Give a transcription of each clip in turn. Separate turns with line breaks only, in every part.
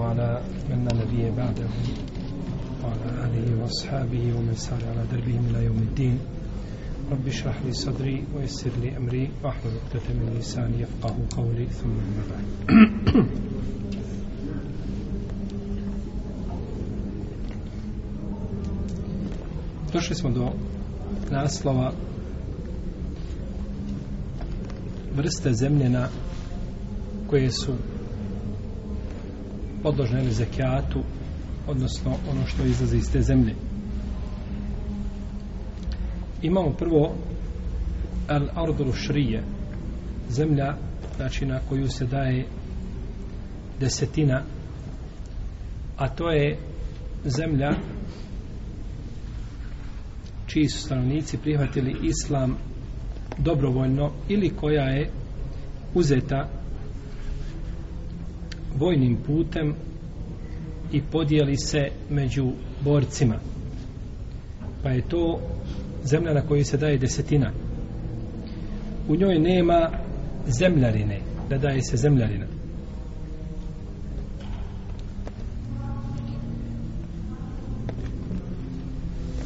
وعلى من نبي بعده وعلى آله وأصحابه ومن سار على دربهم إلى يوم الدين رب اشرح لي صدري ويسر لي أمري واحلل عقدة من لساني يفقه قولي ثم أما بعد Došli smo do naslova vrste zemljena koje su podložna ili zekijatu, odnosno ono što izlazi iz te zemlje. Imamo prvo al ardu šrije, zemlja znači na koju se daje desetina, a to je zemlja čiji su stanovnici prihvatili islam dobrovoljno ili koja je uzeta vojnim putem i podijeli se među borcima. Pa je to zemlja na kojoj se daje desetina. U njoj nema zemljarine, da daje se zemljarina.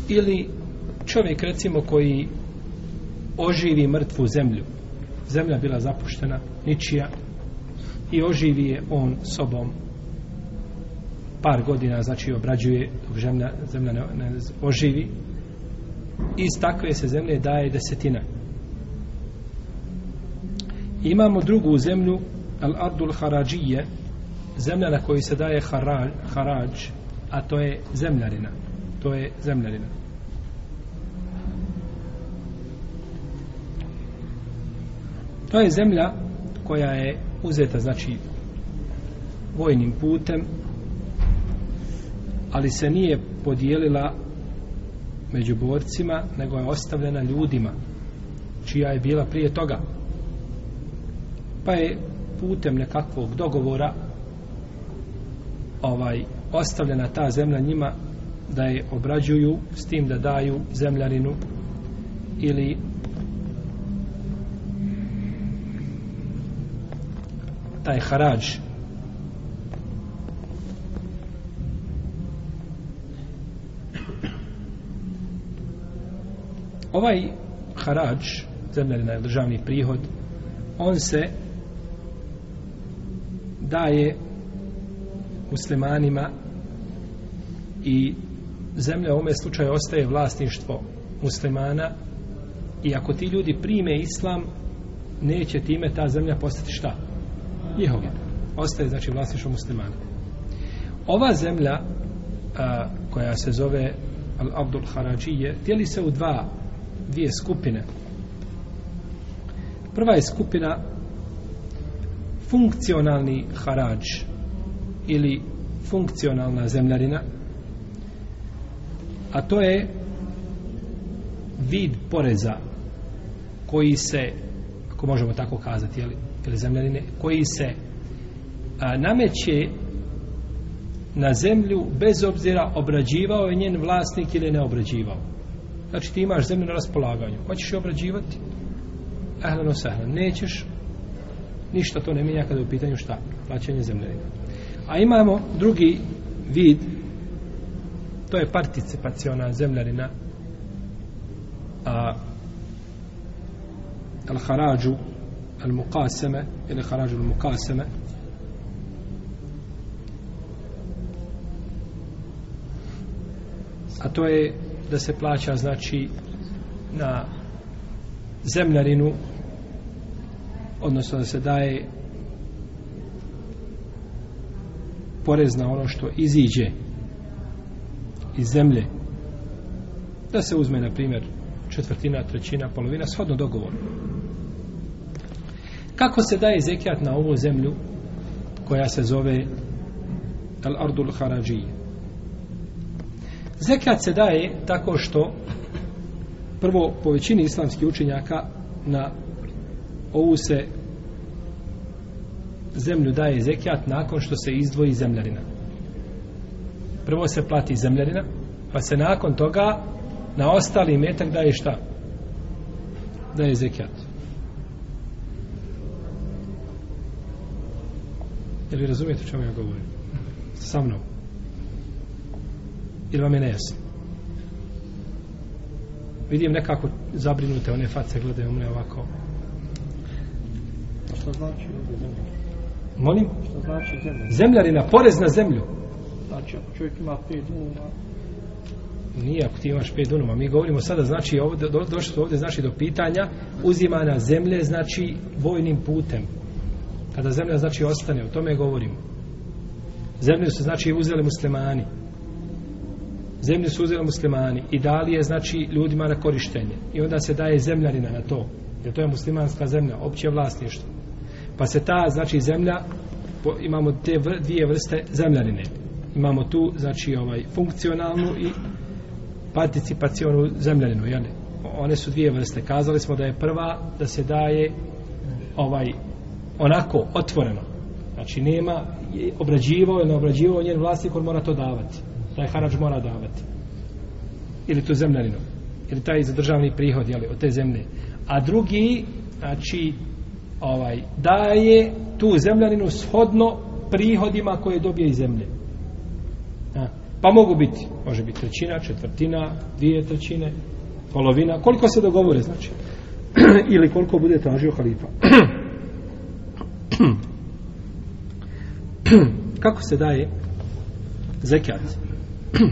Ili čovjek recimo koji oživi mrtvu zemlju. Zemlja bila zapuštena, ničija, i oživi je on sobom par godina znači obrađuje dok žemlja, zemlja ne, ne, oživi iz takve se zemlje daje desetina imamo drugu zemlju al-ardul harađije zemlja na kojoj se daje haraj, harađ a to je zemljarina to je zemljarina To je zemlja koja je uzeta znači vojnim putem ali se nije podijelila među borcima nego je ostavljena ljudima čija je bila prije toga pa je putem nekakvog dogovora ovaj ostavljena ta zemlja njima da je obrađuju s tim da daju zemljarinu ili taj harađ ovaj harađ zemljena ili državni prihod on se daje muslimanima i zemlja u ovome slučaju ostaje vlasništvo muslimana i ako ti ljudi prime islam neće time ta zemlja postati šta? njihova. Ostaje, znači, vlasništvo muslimana. Ova zemlja, a, koja se zove Al-Abdul Harajije, dijeli se u dva, dvije skupine. Prva je skupina funkcionalni harađ ili funkcionalna zemljarina, a to je vid poreza koji se, ako možemo tako kazati, jeli, ili zemljanine koji se a, nameće na zemlju bez obzira obrađivao je njen vlasnik ili ne obrađivao znači ti imaš zemlju na raspolaganju hoćeš je obrađivati ehleno sehle nećeš ništa to ne mijenja kada je u pitanju šta plaćanje zemljanine a imamo drugi vid to je participacijona zemljanina a al-harađu al-muqaseme ili haraj al-muqaseme a to je da se plaća znači na zemljarinu odnosno da se daje porez na ono što iziđe iz zemlje da se uzme na primjer četvrtina, trećina, polovina shodno dogovoru kako se daje zekijat na ovu zemlju koja se zove El Ardul Haradži zekijat se daje tako što prvo po većini islamskih učenjaka na ovu se zemlju daje zekijat nakon što se izdvoji zemljarina prvo se plati zemljarina pa se nakon toga na ostali metak daje šta daje zekijat Jel vi razumijete čemu ja govorim? Sa mnom. Ili vam je nejasno? Vidim nekako zabrinute one face gledaju mne ovako.
A što znači zemlja?
Molim?
Što
znači zemlja? Zemljarina, porez na zemlju.
Znači, ako čovjek ima pet dunuma...
Nije, ako ti imaš pet dunuma. Mi govorimo sada, znači, ovdje, došli smo ovdje, znači, do pitanja uzimana zemlje, znači, vojnim putem kada zemlja znači ostane, o tome govorimo. Zemlju su znači uzeli muslimani. Zemlju su uzeli muslimani i dali je znači ljudima na korištenje. I onda se daje zemljarina na to. Jer to je muslimanska zemlja, opće vlasništvo. Pa se ta znači zemlja imamo te dvije vrste zemljarine. Imamo tu znači ovaj funkcionalnu i participacionu zemljarinu, je One su dvije vrste. Kazali smo da je prva da se daje ovaj onako, otvoreno. Znači, nema, je obrađivao ili ne obrađivao, njen vlasnik, on mora to davati. Taj harač mora davati. Ili tu zemljarinu. Ili taj za državni prihod, jeli, od te zemlje. A drugi, znači, ovaj, daje tu zemljarinu shodno prihodima koje dobije iz zemlje. Ja. Pa mogu biti, može biti trećina, četvrtina, dvije trećine, polovina, koliko se dogovore, znači. ili koliko bude tražio halifa. Hmm. kako se daje zekijat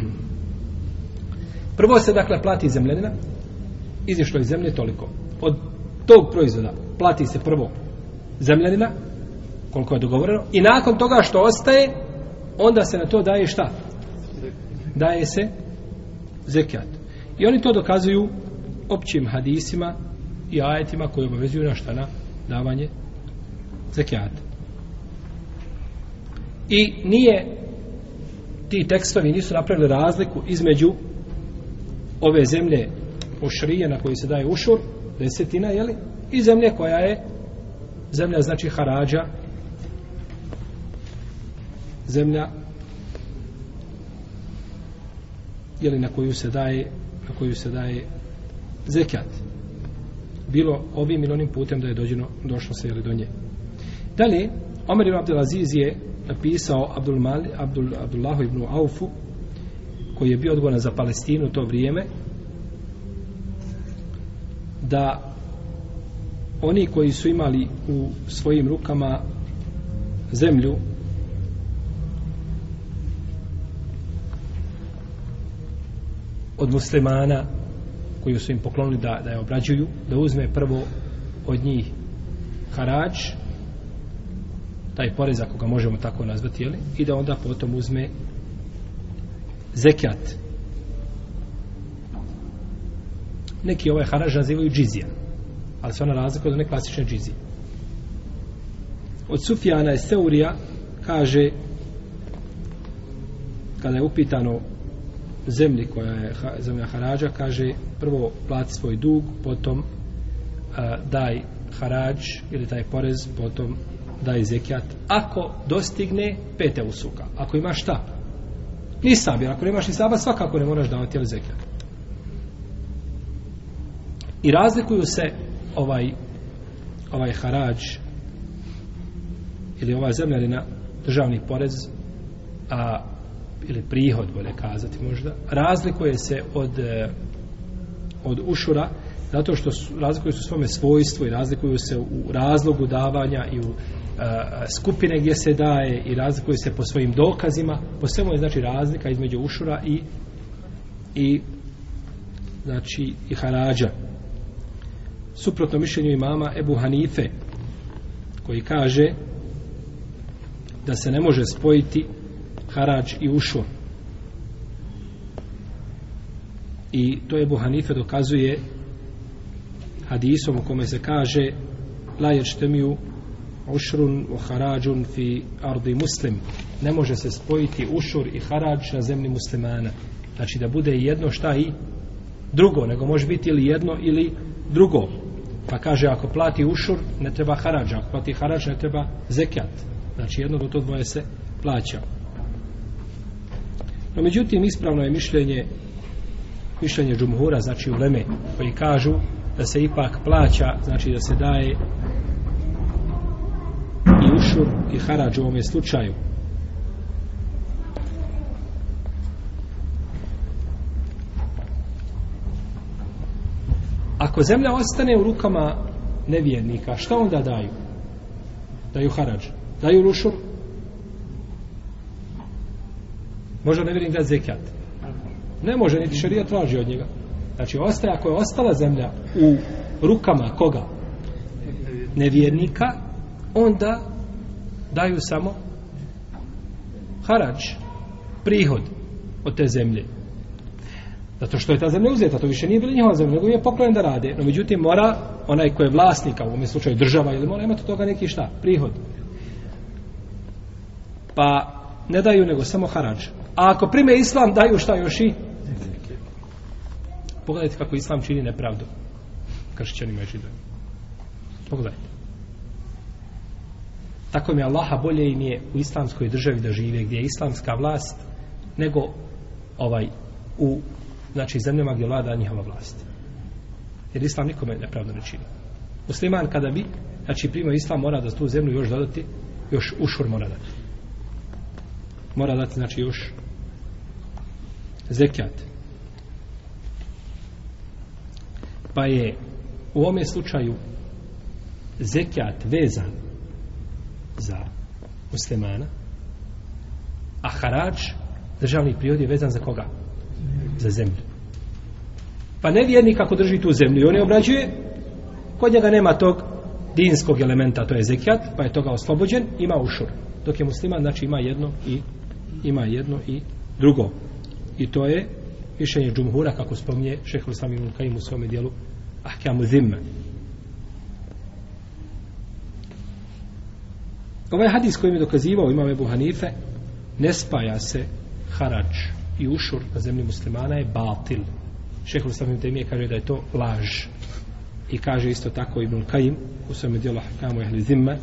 prvo se dakle plati zemljenina izišlo iz zemlje toliko od tog proizvoda plati se prvo zemljenina koliko je dogovoreno i nakon toga što ostaje onda se na to daje šta daje se zekijat i oni to dokazuju općim hadisima i ajetima koji obavezuju na šta na davanje zekijata. I nije ti tekstovi nisu napravili razliku između ove zemlje ušrije na koji se daje ušur, desetina, jeli? I zemlje koja je zemlja znači harađa zemlja jeli na koju se daje na koju se daje zekijat bilo ovim ili onim putem da je dođeno, došlo se jeli, do nje. Dalje, Omer ibn Abdelaziz je napisao Abdul Mali, Abdul, Abdullahu ibn Aufu, koji je bio odgovoran za Palestinu to vrijeme, da oni koji su imali u svojim rukama zemlju od muslimana koji su im poklonili da, da je obrađuju, da uzme prvo od njih harač, taj porez ako ga možemo tako nazvati jeli? i da onda potom uzme zekijat neki ovaj haraž nazivaju džizija ali se ona razlika od one klasične džizije od Sufijana je Seurija kaže kada je upitano zemlji koja je zemlja harađa kaže prvo plati svoj dug potom a, daj harađ ili taj porez potom daje zekijat ako dostigne pete usuka. Ako ima šta? Nisab, jer ako nemaš nisaba, svakako ne moraš davati jel zekijat. I razlikuju se ovaj, ovaj harađ ili ova zemljarina državni porez a, ili prihod, bolje kazati možda, razlikuje se od, e, od ušura zato što su, razlikuju se u svome svojstvu i razlikuju se u razlogu davanja i u uh, skupine gdje se daje i razlikuje se po svojim dokazima po svemu je znači razlika između ušura i i znači i harađa suprotno mišljenju imama Ebu Hanife koji kaže da se ne može spojiti harađ i ušur i to Ebu Hanife dokazuje hadisom u kome se kaže lajer štemiju ušrun u harađun fi ardi muslim. Ne može se spojiti ušur i harađ na zemlji muslimana. Znači da bude jedno šta i drugo, nego može biti ili jedno ili drugo. Pa kaže, ako plati ušur, ne treba harađa. Ako plati harađ, ne treba zekjat. Znači jedno do to dvoje se plaća. No međutim, ispravno je mišljenje mišljenje džumhura, znači u Leme, koji kažu da se ipak plaća, znači da se daje kufur i harađ u ovome slučaju. Ako zemlja ostane u rukama nevjernika, šta onda daju? Daju harađ. Daju lušur. Može nevjernik da zekijat. Ne može, niti šarija traži od njega. Znači, ostaje, ako je ostala zemlja u rukama koga? Nevjernika, onda daju samo harač, prihod od te zemlje. Zato što je ta zemlja uzeta, to više nije bila njihova zemlja, nego je poklonjen da rade. No međutim, mora onaj ko je vlasnika, u ovom slučaju država, ili mora imati toga neki šta, prihod. Pa ne daju nego samo harač. A ako prime islam, daju šta još i? Pogledajte kako islam čini nepravdu. Kršćanima i židovima. Pogledajte. Tako mi Allaha bolje im je u islamskoj državi da žive gdje je islamska vlast nego ovaj u znači zemljama gdje vlada njihova vlast. Jer islam nikome ne pravda ne čini. Musliman kada bi znači primio islam mora da tu zemlju još dodati još ušur mora dati. Mora dati znači još zekijat. Pa je u ovome slučaju zekijat vezan za muslimana a harač državni prihod je vezan za koga? za zemlju pa nevjernik ako drži tu zemlju i on je obrađuje kod njega nema tog dinskog elementa, to je zekijat, pa je toga oslobođen, ima ušur. Dok je musliman, znači ima jedno i ima jedno i drugo. I to je mišljenje džumhura, kako spominje šehr Islam ibn Kajim u svome dijelu Ahkamu Zimme. Ovaj hadis kojim je dokazivao imam Ebu Hanife, ne spaja se harač i ušur na zemlji muslimana je batil. Šehr Ustavim Temije kaže da je to laž. I kaže isto tako Ibn Kajim, u svojom dijelu Hakamu Ehli Zimma,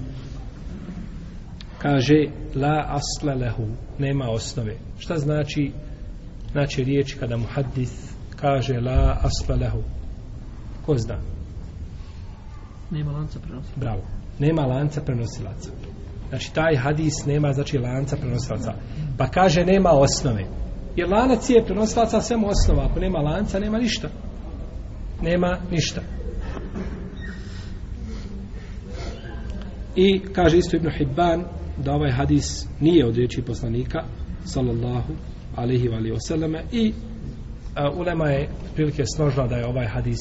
kaže la asle lehu, nema osnove. Šta znači znači riječ kada mu hadis kaže la asle lehu? Ko zna?
Nema lanca prenosilaca.
Bravo. Nema lanca prenosilaca. Znači, taj hadis nema, znači, lanca prenosilaca. Pa kaže, nema osnove. Jer lanac je prenosilaca svemu osnova. Ako nema lanca, nema ništa. Nema ništa. I kaže isto Ibn Hibban da ovaj hadis nije od riječi poslanika, sallallahu alaihi wa alaihi wa i uh, ulema je prilike složila da je ovaj hadis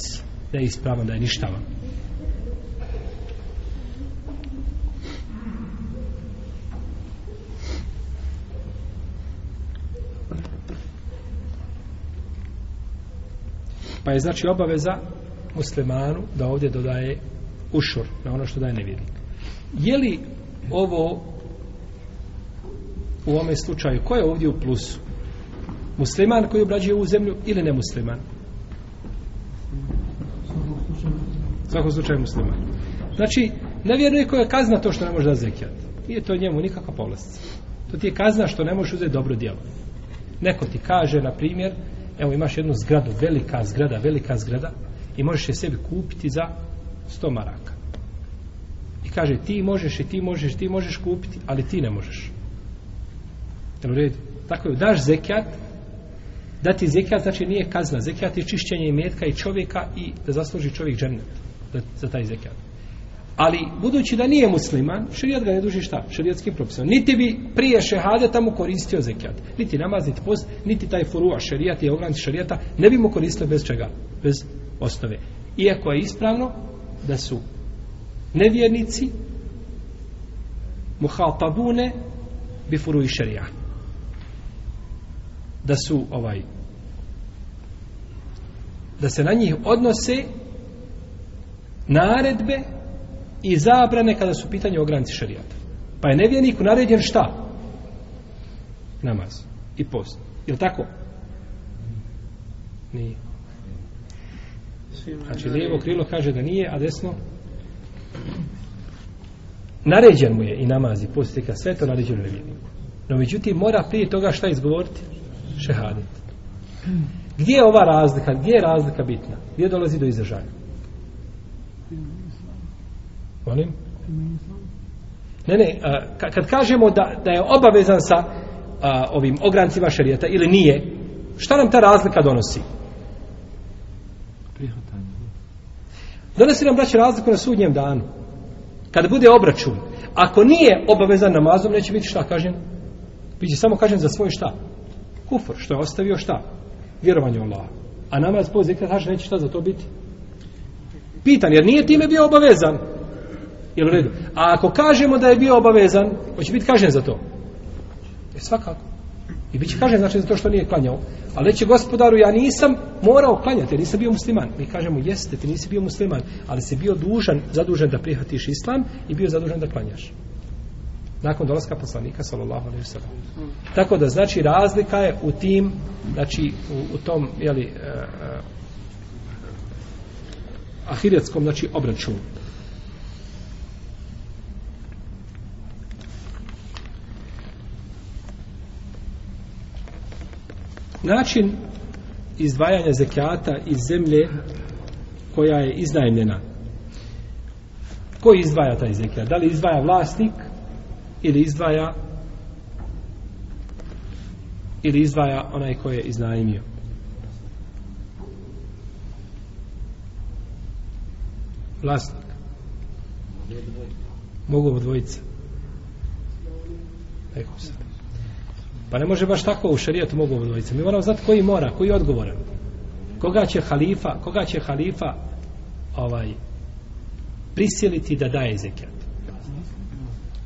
neispravan, da je ništavan. Pa je znači obaveza muslimanu da ovdje dodaje ušur na ono što daje nevjernik. Je li ovo u ovome slučaju, ko je ovdje u plusu? Musliman koji obrađuje ovu zemlju ili nemusliman?
Svako slučaj musliman.
Znači, nevjernik koja je kazna to što ne može da zekijat. Nije to njemu nikakva povlastica. To ti je kazna što ne možeš uzeti dobro djelo. Neko ti kaže, na primjer, Evo imaš jednu zgradu, velika zgrada, velika zgrada i možeš je sebi kupiti za 100 maraka. I kaže ti možeš i ti možeš, ti možeš kupiti, ali ti ne možeš. Jel u redu? Tako je, daš zekijat, dati zekijat znači nije kazna, zekijat je čišćenje imetka i čovjeka i da zasluži čovjek džennet za taj zekijat. Ali budući da nije musliman, šerijat ga ne duži šta? Šerijatski propis. Niti bi prije šehade tamo koristio zekijat. Niti namaz, niti post, niti taj furua šerijat i ogranci šerijata ne bi mu koristili bez čega? Bez osnove. Iako je ispravno da su nevjernici muhatabune bi furu i šerijat. Da su ovaj da se na njih odnose naredbe i zabrane kada su pitanje o granici šarijata. Pa je nevjerniku naređen šta? Namaz i post. Je tako? Nije. Znači, lijevo krilo kaže da nije, a desno naređen mu je i namaz i post i kad sve to naređen nevjerniku. No, međutim, mora prije toga šta izgovoriti? Šehadit. Gdje je ova razlika? Gdje je razlika bitna? Gdje dolazi do izražanja?
Molim?
Ne, ne, a, kad kažemo da, da je obavezan sa a, ovim ograncima šarijeta ili nije, šta nam ta razlika donosi? Prihvatanje. Donosi nam, braći, razliku na sudnjem danu. Kad bude obračun, ako nije obavezan namazom, neće biti šta kažen? Biće samo kažen za svoj šta? Kufr, što je ostavio šta? Vjerovanje u Allah. A namaz po zikra, znači, neće šta za to biti? Pitan, jer nije time bio obavezan. Obavezan. Jel u redu? A ako kažemo da je bio obavezan, hoće biti kažen za to. E svakako. I bit će kažen znači za to što nije klanjao. Ali reći gospodaru, ja nisam morao klanjati, jer nisam bio musliman. Mi kažemo, jeste, ti nisi bio musliman, ali si bio dužan, zadužen da prihvatiš islam i bio zadužen da klanjaš. Nakon dolaska poslanika, sallallahu alaihi sallam. Tako da, znači, razlika je u tim, znači, u, u tom, jeli, uh, e, uh, e, ahiretskom, znači, obračunu. Način izdvajanja zekijata iz zemlje koja je iznajemljena. Ko izdvaja taj zekijat? Da li izdvaja vlasnik ili izdvaja ili izdvaja onaj koji je iznajmio? Vlasnik.
Mogu obodvojica.
Eko sad. Pa ne može baš tako u šarijetu mogu obdvojice. Mi moramo znati koji mora, koji je odgovoran. Koga će halifa, koga će halifa ovaj prisjeliti da daje zekijat?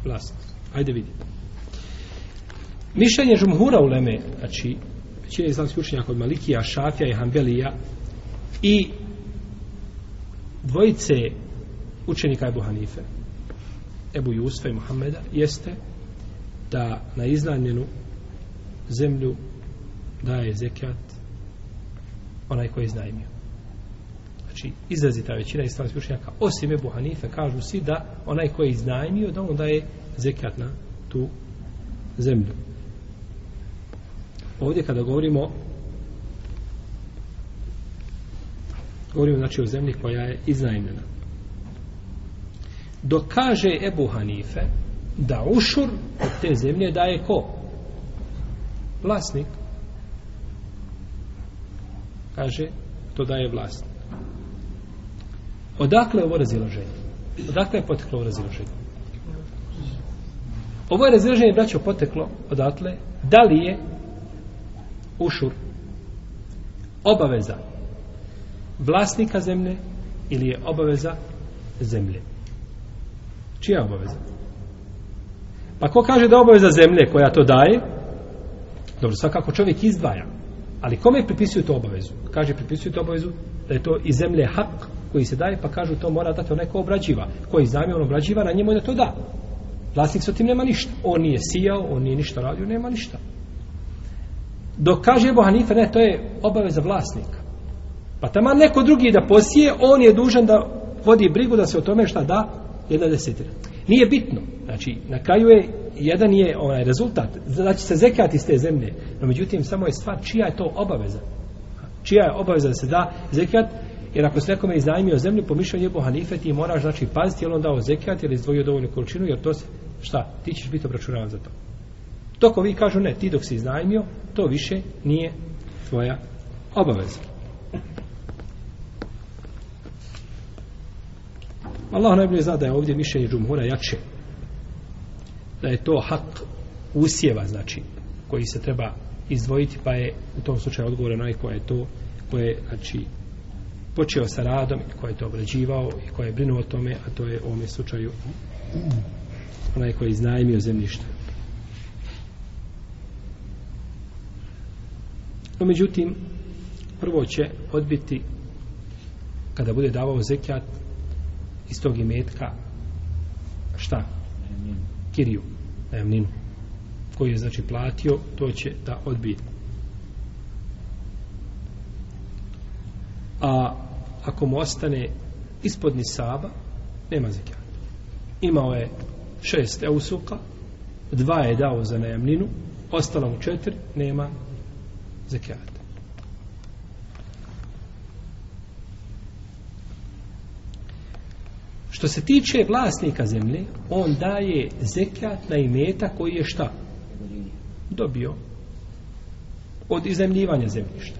Vlasnik. Ajde vidi. Mišljenje žumhura u Leme, znači, većina izlamski učenjaka od Malikija, Šafija i Hanbelija i dvojice učenika Ebu Hanife, Ebu Jusfa i Muhammeda, jeste da na izlanjenu zemlju daje zekijat onaj koji je znajmio. Znači, izrazi ta većina islamskih učenjaka, osim Ebu Hanife, kažu svi da onaj koji je znajmio, da on daje zekijat na tu zemlju. Ovdje kada govorimo govorimo znači o zemlji koja je iznajmljena. Dokaže Ebu Hanife da ušur od te zemlje daje ko? vlasnik kaže to daje vlasnik odakle je ovo raziloženje odakle je poteklo ovo raziloženje ovo je raziloženje braćo poteklo odatle da li je ušur obaveza vlasnika zemlje ili je obaveza zemlje čija obaveza pa ko kaže da obaveza zemlje koja to daje Dobro, svakako čovjek izdvaja. Ali kome pripisuju to obavezu? Kaže, pripisuju to obavezu da je to iz zemlje hak koji se daje, pa kažu to mora dati onaj ko obrađiva. Koji zajmi on obrađiva, na njemu je da to da. Vlasnik sa tim nema ništa. On nije sijao, on nije ništa radio, nema ništa. Dok kaže Ebu Hanife, ne, to je obaveza vlasnika. Pa tamo neko drugi da posije, on je dužan da vodi brigu da se o tome šta da jedna desetina. Nije bitno. Znači, na kraju je, jedan je onaj rezultat. Znači, se zekat iz te zemlje. No, međutim, samo je stvar čija je to obaveza. Čija je obaveza da se da zekat, jer ako se nekome iznajmio zemlju, pomišljaju je Hanife, ti moraš, znači, paziti, je li on dao zekat, ili izdvojio dovoljnu količinu, jer to se, šta, ti ćeš biti obračunavan za to. Toko vi kažu, ne, ti dok si iznajmio, to više nije tvoja obaveza. Allah najbolje zna da je ovdje mišljenje džumhura jače. Da je to hak usjeva, znači, koji se treba izdvojiti, pa je u tom slučaju odgovoreno i koje je to, koje je, znači, počeo sa radom, koje je to obrađivao i koje je brinuo o tome, a to je u ovom slučaju onaj koji je iznajmio zemljište. No, međutim, prvo će odbiti kada bude davao zekijat iz tog imetka šta? Kiriju, najemninu koji je znači platio, to će da odbije. A ako mu ostane ispod nisaba, nema zekijata. Imao je šest eusuka, dva je dao za najamninu, ostalo mu četiri, nema zekijata. Što se tiče vlasnika zemlje, on daje zekat na imeta koji je šta? Dobio. Od izemljivanja zemljišta.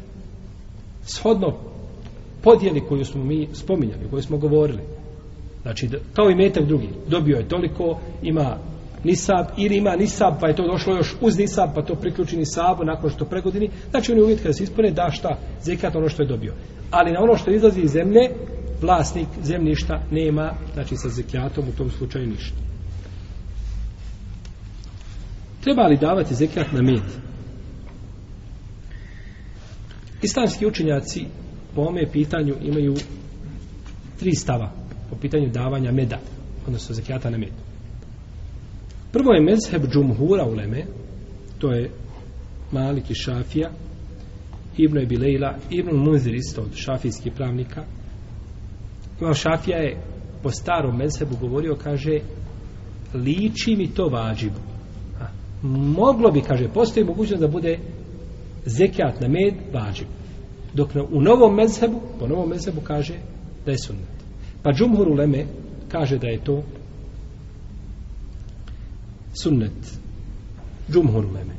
Shodno podjeli koju smo mi spominjali, koju smo govorili. Znači, kao imetak drugi. Dobio je toliko, ima nisab, ili ima nisab, pa je to došlo još uz nisab, pa to priključi nisabu nakon što pregodini. Znači, oni uvijek kada se ispune, da šta, zekat ono što je dobio. Ali na ono što izlazi iz zemlje, vlasnik zemljišta nema, znači sa zekijatom u tom slučaju ništa. Treba li davati zekijat na met? Islamski učenjaci po ome pitanju imaju tri stava po pitanju davanja meda, odnosno zekijata na med. Prvo je mezheb džumhura u Leme, to je Malik i Šafija, Ibn Ebilejla, Ibn Muzir isto od šafijskih pravnika, Imam Šafija je po starom mezhebu govorio, kaže, liči mi to vađibu. A, moglo bi, kaže, postoji mogućnost da bude zekijat na med vađibu. Dok na, u novom mezhebu, po novom mezhebu kaže da je sunnet. Pa Džumhur Leme kaže da je to sunnet. Džumhur Leme.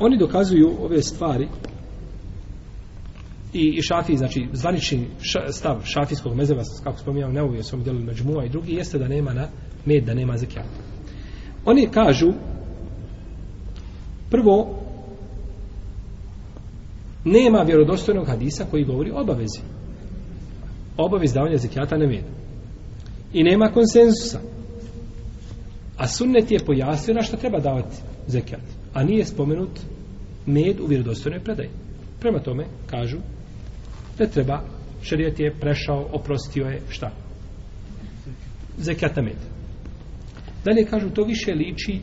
Oni dokazuju ove stvari i, i šafi, znači zvanični stav šafijskog mezeva, kako spominjamo, ne uvijek svom djelom Međmua i drugi, jeste da nema na med, da nema zekijata. Oni kažu, prvo, nema vjerodostojnog hadisa koji govori obavezi. Obavez davanja zekijata na med. I nema konsenzusa. A sunnet je pojasnio na što treba davati zekijat. A nije spomenut med u vjerodostojnoj predaji. Prema tome, kažu, Ne treba, šarijet je prešao, oprostio je, šta? Zekijata meta. Dalje kažu, to više liči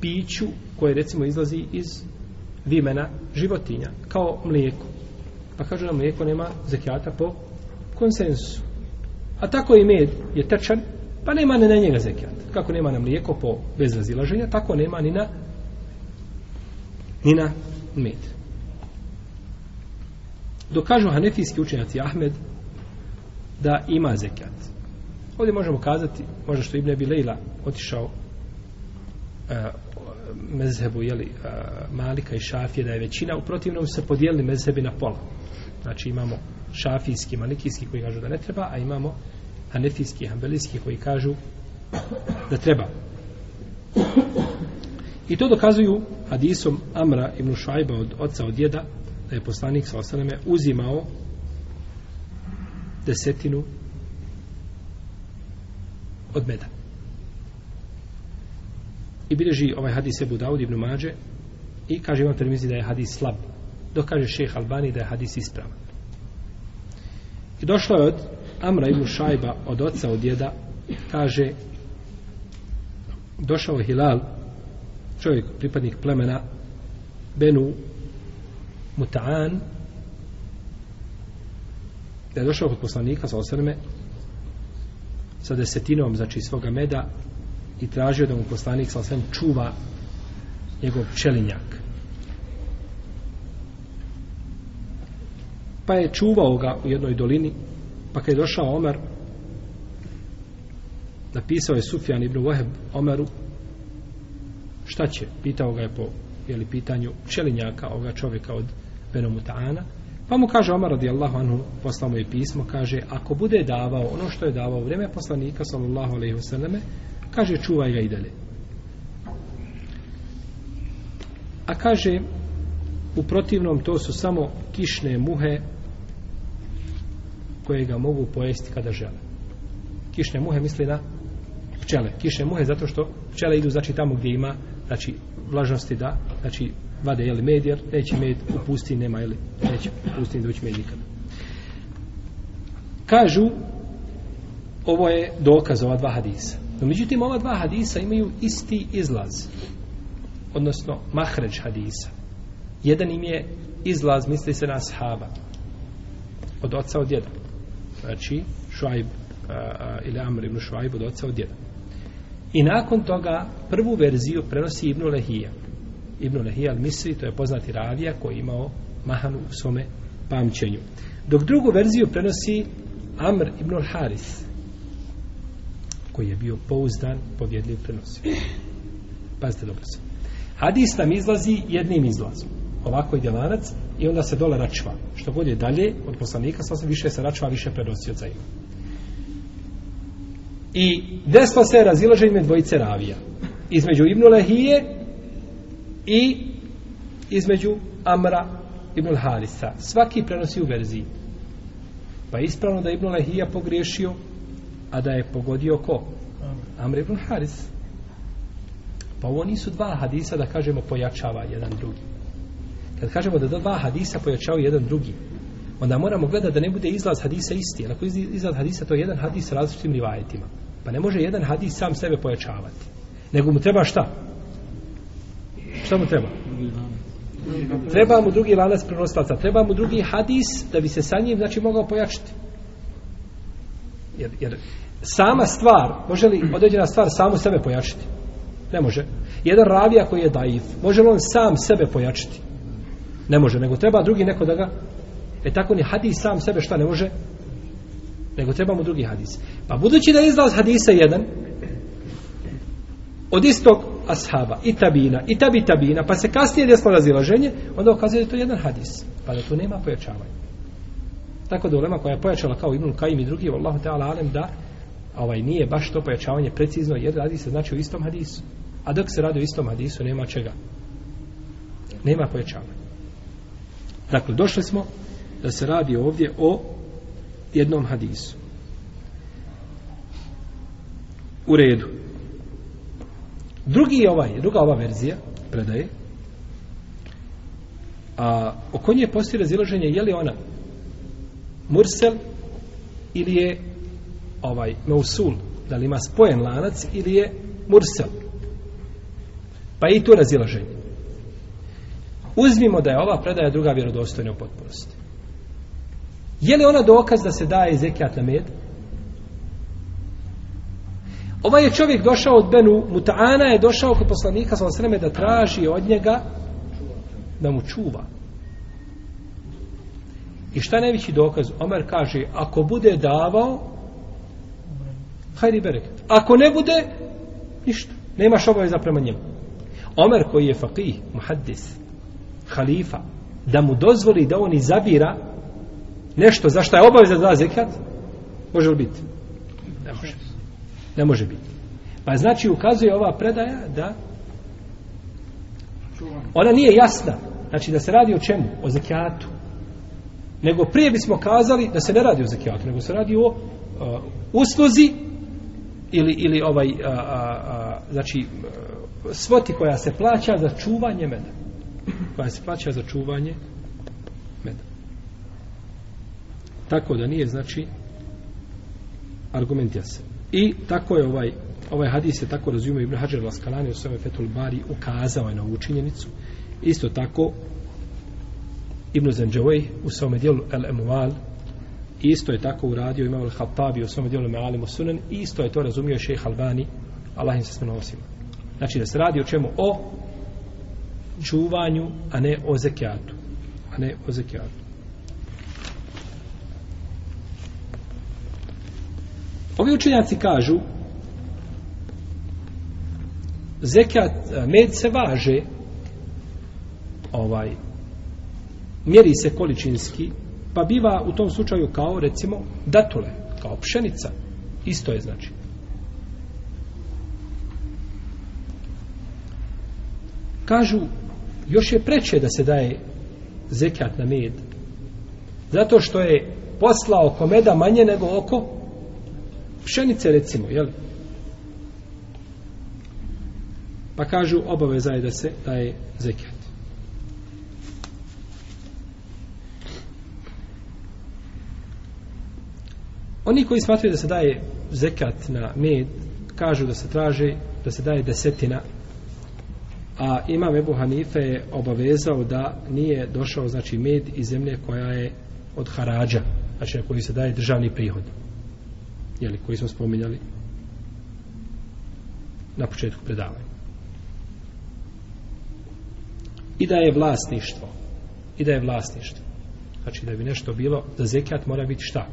piću koje recimo izlazi iz vimena životinja, kao mlijeko. Pa kažu da mlijeko nema zekijata po konsensusu. A tako i med je tečan, pa nema ne na njega zekijat. Kako nema na mlijeko po bez razilaženja, tako nema ni na ni na med. Dok kažu hanefijski učenjaci Ahmed da ima zekat. Ovdje možemo kazati, možda što Ibn Abi Leila otišao uh, mezhebu jeli, uh, Malika i Šafije da je većina, u protivnom se podijeli mezhebi na pola. Znači imamo šafijski, malikijski koji kažu da ne treba, a imamo hanefijski, hanbelijski koji kažu da treba. I to dokazuju hadisom Amra ibn Šajba od oca od djeda, da je poslanik sa osaname uzimao desetinu od meda. I bileži ovaj hadis Ebu Daud ibn Mađe i kaže imam termizi da je hadis slab. Dok kaže šeheh Albani da je hadis ispravan. I došlo je od Amra ibn Šajba od oca od djeda kaže došao Hilal čovjek pripadnik plemena Benu Mutaan da je došao kod poslanika sa osrme sa desetinom znači svoga meda i tražio da mu poslanik sa osrme čuva njegov pčelinjak pa je čuvao ga u jednoj dolini pa kad je došao Omer napisao je Sufjan ibn Waheb Omeru šta će, pitao ga je po jeli, pitanju pčelinjaka ovoga čovjeka od Benomutana, pa mu kaže Omar radijallahu anhu, poslao mu je pismo, kaže, ako bude davao ono što je davao vreme poslanika, sallallahu alaihi wasallam, kaže, čuvaj ga i dalje. A kaže, u protivnom to su samo kišne muhe koje ga mogu pojesti kada žele. Kišne muhe misli na pčele. Kišne muhe zato što pčele idu znači tamo gdje ima uh, znači vlažnosti da znači vade jeli med jer neće med u pustinji nema jeli neće u pustinji doći med nikada kažu ovo je dokaz ova dva hadisa no međutim ova dva hadisa imaju isti izlaz odnosno mahređ hadisa jedan im je izlaz misli se na sahaba od oca od djeda znači šuajb uh, ili Amr ibn Šuajb od oca od djeda I nakon toga prvu verziju prenosi Ibnu Lehija. Ibnu Lehija al-Misri, to je poznati ravija koji je imao mahanu u svome pamćenju. Dok drugu verziju prenosi Amr ibn al-Haris, koji je bio pouzdan, povjedljiv prenosio. Pazite dobro se. Hadis nam izlazi jednim izlazom. Ovako je djelanac i onda se dole račva. Što god je dalje od poslanika, sasvim više se račva, više prenosio za ima. I desno se razilaže ime dvojice ravija. Između Ibnu Lehije i između Amra Ibnu Harisa. Svaki prenosi u verziji. Pa je ispravno da je Ibnu Lehija pogriješio, a da je pogodio ko? Amr Ibnu Haris. Pa ovo nisu dva hadisa da kažemo pojačava jedan drugi. Kad kažemo da dva hadisa pojačavaju jedan drugi, onda moramo gledati da ne bude izlaz hadisa isti. Ako je izlaz hadisa, to je jedan hadis s različitim rivajetima. Pa ne može jedan hadis sam sebe pojačavati. Nego mu treba šta? Šta mu treba? Treba mu drugi lanac prenoslaca. Treba mu drugi hadis da bi se sa njim znači, mogao pojačiti. Jer, jer sama stvar, može li određena stvar samo sebe pojačiti? Ne može. Jedan ravija koji je daiv, može li on sam sebe pojačiti? Ne može, nego treba drugi neko da ga E tako ni hadis sam sebe šta ne može? Nego trebamo drugi hadis. Pa budući da je izlaz hadisa jedan, od istog ashaba, i tabina, i tabi tabina, pa se kasnije desno razilaženje, onda okazuje da je to jedan hadis. Pa da tu nema pojačavanja. Tako da ulema koja je pojačala kao Ibnul Kajim i drugi, Allahu Teala Alem, da ovaj nije baš to pojačavanje precizno, jer radi se znači u istom hadisu. A dok se radi u istom hadisu, nema čega. Nema pojačavanja. Dakle, došli smo da se radi ovdje o jednom hadisu. U redu. Drugi je ovaj, druga ova verzija predaje. A oko nje postoji razilaženje je li ona mursel ili je ovaj mausul, da li ima spojen lanac ili je mursel. Pa i to razilaženje. Uzmimo da je ova predaja druga vjerodostojna u potpunosti. Je li ona dokaz da se daje zekijat na med? Ovaj je čovjek došao od Benu, Muta'ana je došao kod poslanika sa sreme da traži od njega da mu čuva. I šta je najveći dokaz? Omer kaže, ako bude davao, hajri bereket. Ako ne bude, ništa. Nemaš obaveza prema njemu. Omer koji je faqih, muhaddis, halifa, da mu dozvoli da on izabira nešto za što je obaveza da zekat, može li biti? Ne može. Ne može biti. Pa znači ukazuje ova predaja da ona nije jasna. Znači da se radi o čemu? O zekijatu. Nego prije bismo kazali da se ne radi o zekijatu, nego se radi o uh, usluzi ili, ili ovaj uh, uh, uh, znači uh, svoti koja se plaća za čuvanje meda. Koja se plaća za čuvanje meda tako da nije znači argument jasen i tako je ovaj ovaj hadis je tako razumio Ibn Hajar Laskalani u svojom Fetul Bari ukazao je na ovu činjenicu isto tako Ibn Zanđavej u svome dijelu El Emuval isto je tako uradio imao El Hatabi u svome dijelu Mealimu Sunan isto je to razumio šejh Albani Allah im se smeno osima znači da se radi o čemu? o čuvanju, a ne o zekijatu a ne o zekijatu Ovi učenjaci kažu zekat, eh, med se važe ovaj mjeri se količinski pa biva u tom slučaju kao recimo datule, kao pšenica isto je znači kažu još je preče da se daje zekat na med zato što je poslao oko meda manje nego oko pšenice recimo, jel? Pa kažu obaveza je da se daje zekijat. Oni koji smatruju da se daje zekat na med, kažu da se traže da se daje desetina a imam Ebu Hanife je obavezao da nije došao znači med iz zemlje koja je od harađa, znači na koji se daje državni prihod jeli, koji smo spominjali na početku predavanja. I da je vlasništvo. I da je vlasništvo. Znači da bi nešto bilo, da zekijat mora biti šta?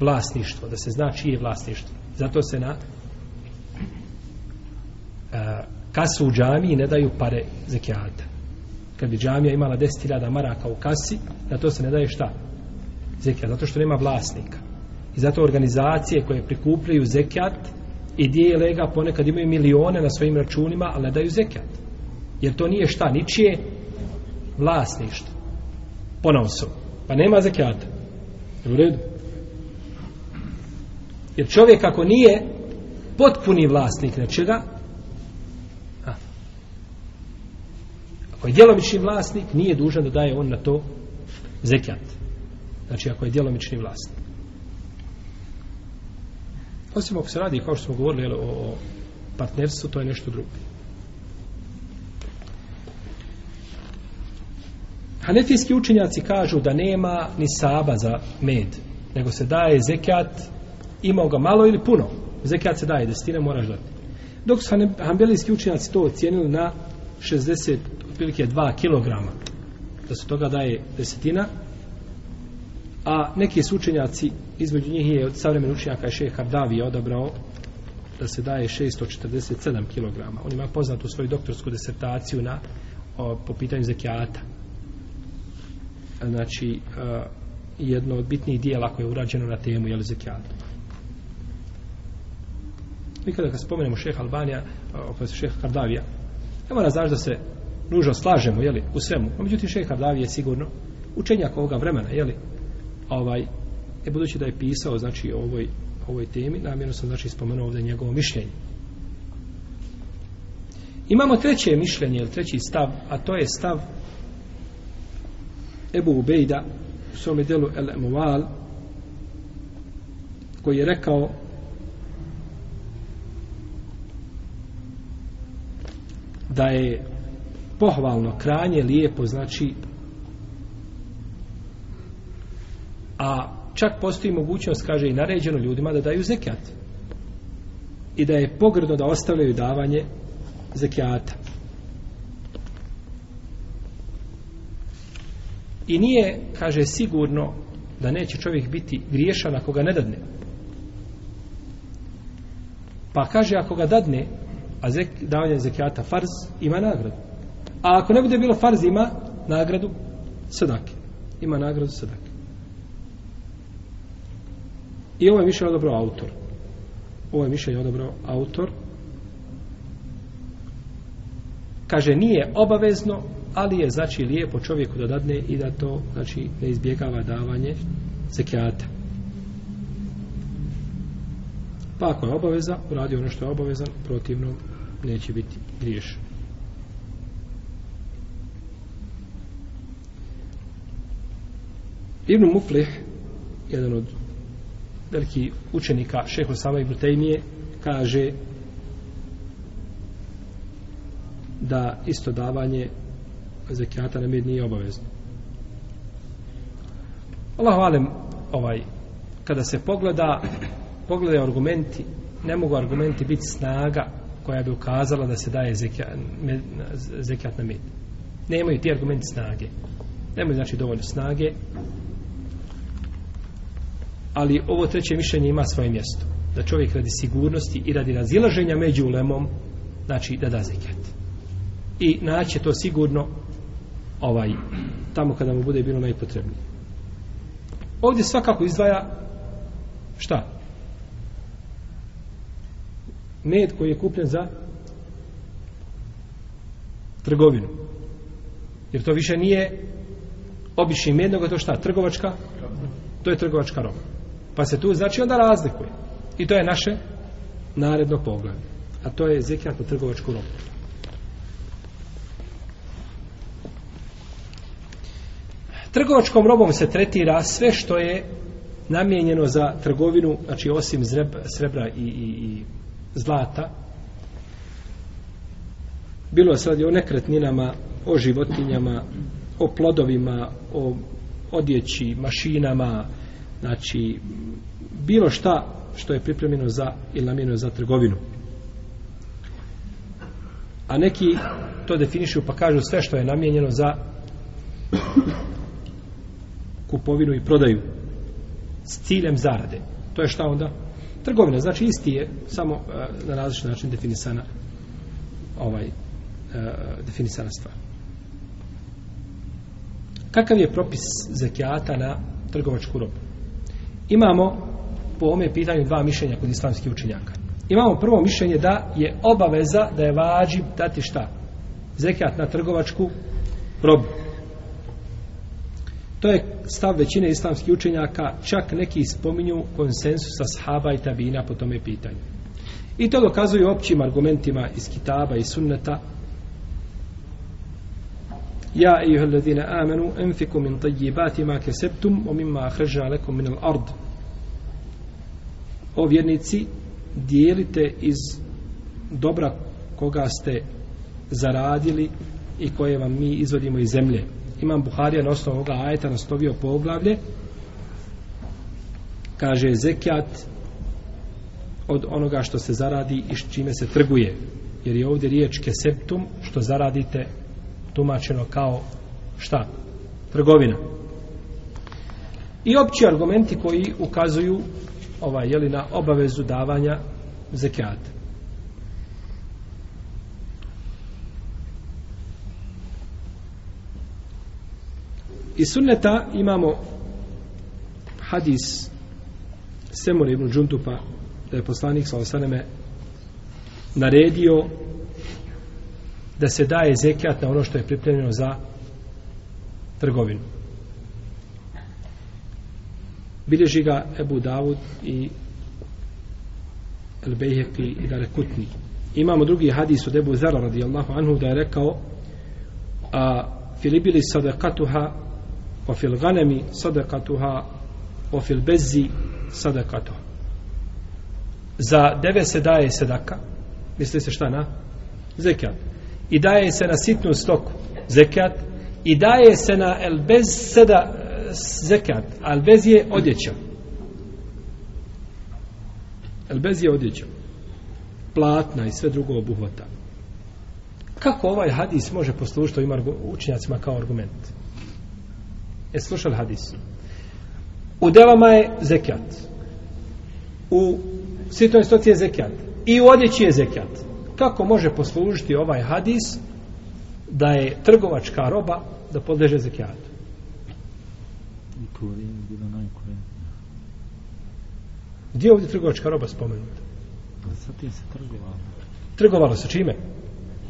Vlasništvo. Da se zna čije je vlasništvo. Zato se na uh, kasu u džamiji ne daju pare zekijata. Kad bi džamija imala 10.000 maraka u kasi, na to se ne daje šta? Zekijat. Zato što nema vlasnika. I zato organizacije koje prikupljaju zekijat i dijele ga ponekad imaju milione na svojim računima, ali ne daju zekijat. Jer to nije šta, ničije vlasništvo. Ponovno su. Pa nema zekijata. Je u redu? Jer čovjek ako nije potpuni vlasnik nečega, a, ako je djelomični vlasnik, nije dužan da daje on na to zekijat. Znači, ako je djelomični vlasnik. Osim ako se radi, kao što smo govorili, jel, o partnerstvu, to je nešto drugo. Hanefijski učenjaci kažu da nema ni saba za med, nego se daje zekijat, imao ga malo ili puno. Zekijat se daje, desetina moraš dati. Dok su hanbelijski učenjaci to ocijenili na 60, otprilike 2 kilograma, da se toga daje desetina, a neki su učenjaci između njih je od savremen učenjaka je šeh Kardavi odabrao da se daje 647 kg. On ima poznatu svoju doktorsku desertaciju na, o, po pitanju zekijata. Znači, e, jedno od bitnijih dijela koje je urađeno na temu je zekijata. Mi kada ga spomenemo šeha Albanija, opet šeha Kardavija, ne mora znaš da se nužno slažemo, jeli, u svemu. Međutim, šeha Kardavija je sigurno učenjak ovoga vremena, jeli, ovaj, E budući da je pisao znači o ovoj, ovoj temi, namjerno sam znači spomenuo ovdje njegovo mišljenje. Imamo treće mišljenje, ili treći stav, a to je stav Ebu Ubejda u svome delu El Emuval koji je rekao da je pohvalno kranje lijepo znači a Čak postoji mogućnost, kaže i naređeno ljudima da daju zekijat. I da je pogrdno da ostavljaju davanje zekijata. I nije, kaže, sigurno da neće čovjek biti griješan ako ga ne dadne. Pa kaže, ako ga dadne, a zek, davanje zekijata farz, ima nagradu. A ako ne bude bilo farz, ima nagradu sadake. Ima nagradu sadake. I ovo ovaj je ovaj više odobro autor. Ovo je više odobro autor. Kaže, nije obavezno, ali je, znači, lijepo čovjeku da dadne i da to, znači, ne izbjegava davanje zekijata. Pa ako je obaveza, radi ono što je obavezan, protivno neće biti griješen. Ibn Muflih, jedan od veliki učenika šeho Sava i Brtejmije kaže da isto davanje zekijata na mir nije obavezno. Allah valim, ovaj, kada se pogleda, pogleda argumenti, ne mogu argumenti biti snaga koja bi ukazala da se daje zekijat, zekijat na mir. Nemaju ti argumenti snage. Nemaju znači dovoljno snage ali ovo treće mišljenje ima svoje mjesto da čovjek radi sigurnosti i radi razilaženja među ulemom znači da da zekat i naće to sigurno ovaj tamo kada mu bude bilo najpotrebnije ovdje svakako izdvaja šta med koji je kupljen za trgovinu jer to više nije obični med nego to šta trgovačka to je trgovačka roba Pa se tu znači onda razlikuje. I to je naše naredno pogled. A to je zekijat na trgovačku robu. Trgovačkom robom se tretira sve što je namijenjeno za trgovinu, znači osim zreb, srebra i, i, i zlata. Bilo se radi o nekretninama, o životinjama, o plodovima, o odjeći, mašinama, e, znači bilo šta što je pripremljeno za ili namjeno za trgovinu a neki to definišu pa kažu sve što je namjenjeno za kupovinu i prodaju s ciljem zarade to je šta onda trgovina znači isti je samo e, na različit način definisana ovaj e, definisana stvar kakav je propis zakijata na trgovačku robu imamo po ome pitanju dva mišljenja kod islamskih učenjaka. Imamo prvo mišljenje da je obaveza da je vađib dati šta? Zekijat na trgovačku robu. To je stav većine islamskih učenjaka, čak neki spominju konsensus sahaba i tabina po tome pitanju. I to dokazuju općim argumentima iz kitaba i sunneta, يا أيها الذين آمنوا انفقوا من طيبات ما كسبتم ومما أخرجنا لكم من الأرض O vjernici, dijelite iz dobra koga ste zaradili i koje vam mi izvodimo iz zemlje. Imam Buharija na osnovu ovoga ajeta nastovio poglavlje. Kaže zekjat od onoga što se zaradi i s čime se trguje. Jer je ovdje riječ keseptum što zaradite tumačeno kao šta? Trgovina. I opći argumenti koji ukazuju ovaj, jeli, na obavezu davanja zekijata. Iz sunneta imamo hadis Semur ibn Džuntupa da je poslanik sa osaneme naredio da se daje zekijat na ono što je pripremljeno za trgovinu. Bileži ga Ebu Davud i El Bejheki i Darekutni. Imamo drugi hadis od Ebu Zara radijallahu anhu da je rekao a filibili sadakatuha o filganemi sadakatuha o filbezi sadakatuha. Za deve se daje sedaka. Misli se šta na? Zekijat i daje se na sitnu stoku zekat i daje se na el bez sada eh, zekat al bez je odjeća el bez je odjeća platna i sve drugo obuhvata kako ovaj hadis može poslužiti ovim učinjacima kao argument je slušali hadis u devama je zekat u sitnoj stoci je zekat i u odjeći je zekat kako može poslužiti ovaj hadis da je trgovačka roba da podleže zekijatu. Gdje je ovdje trgovačka roba spomenuta? Pa sa tim se trgovalo. Trgovalo sa čime?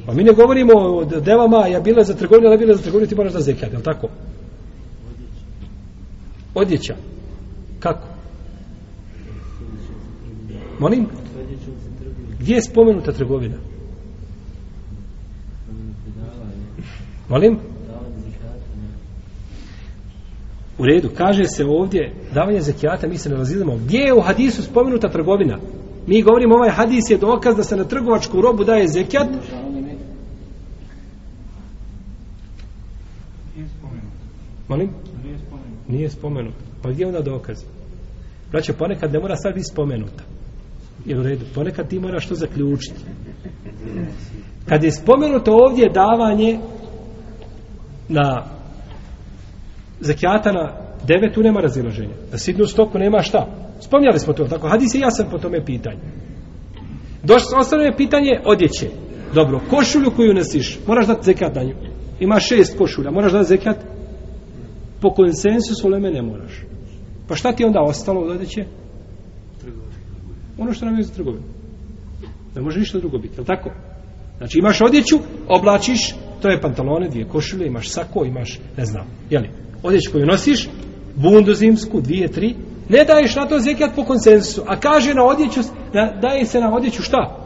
Pa mi ne govorimo o devama, ja bila za trgovinu, ali bila za trgovinu, ti moraš da zekijat, je li tako? Odjeća. Kako? Molim? Molim? Gdje je spomenuta trgovina? Molim? U redu, kaže se ovdje davanje zekijata, mi se ne razilimo. Gdje je u hadisu spomenuta trgovina? Mi govorimo, ovaj hadis je dokaz da se na trgovačku robu daje zekijat. Molim? Nije spomenut. Pa gdje je onda dokaz? Braće, ponekad ne mora sad biti spomenuta. Jer u redu, ponekad ti moraš to zaključiti. Kad je spomenuto ovdje davanje na zakijata na devetu nema razilaženja. Na sidnu stoku nema šta. Spomnjali smo to. Tako, hadis je jasan po tome pitanje. Došlo, ostalo je pitanje odjeće. Dobro, košulju koju nosiš, moraš dati zekat na nju. Ima šest košulja, moraš dati zekat. Po konsensusu leme ne moraš. Pa šta ti onda ostalo od odjeće? ono što nam je za trgovinu. Ne može ništa drugo biti, je li tako? Znači imaš odjeću, oblačiš, to je pantalone, dvije košulje, imaš sako, imaš, ne znam, je li? Odjeću koju nosiš, bundu zimsku, dvije, tri, ne daješ na to zekijat po konsensusu, a kaže na odjeću, na, daje se na odjeću šta?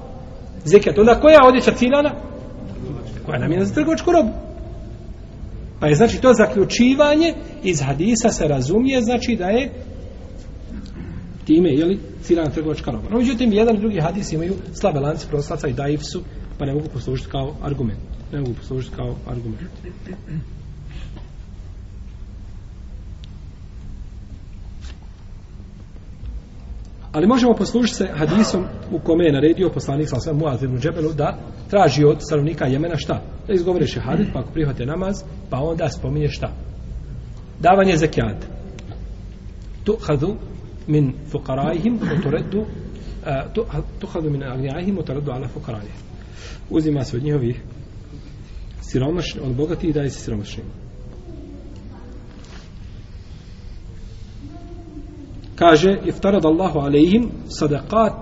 Zekijat, onda koja je odjeća ciljana? Koja nam je za trgovačku robu. Pa je znači to zaključivanje iz hadisa se razumije, znači da je time je li ciljana trgovačka roba. No, međutim, jedan i drugi hadis imaju slabe lance proslaca i daif su, pa ne mogu poslužiti kao argument. Ne mogu poslužiti kao argument. Ali možemo poslužiti se hadisom u kome je naredio poslanik sa Muaz ibn Džebelu da traži od stanovnika Jemena šta? Da izgovore šehadit, pa ako prihvate namaz, pa onda spominje šta? Davanje zekijata. Tu hadu min fukarajihim utoreddu uh, tuhadu min agnjajihim utoreddu ala fukarajih uzima se od njihovih siromašni, od bogati i daje se siromašni kaže iftarad Allahu alaihim sadaqat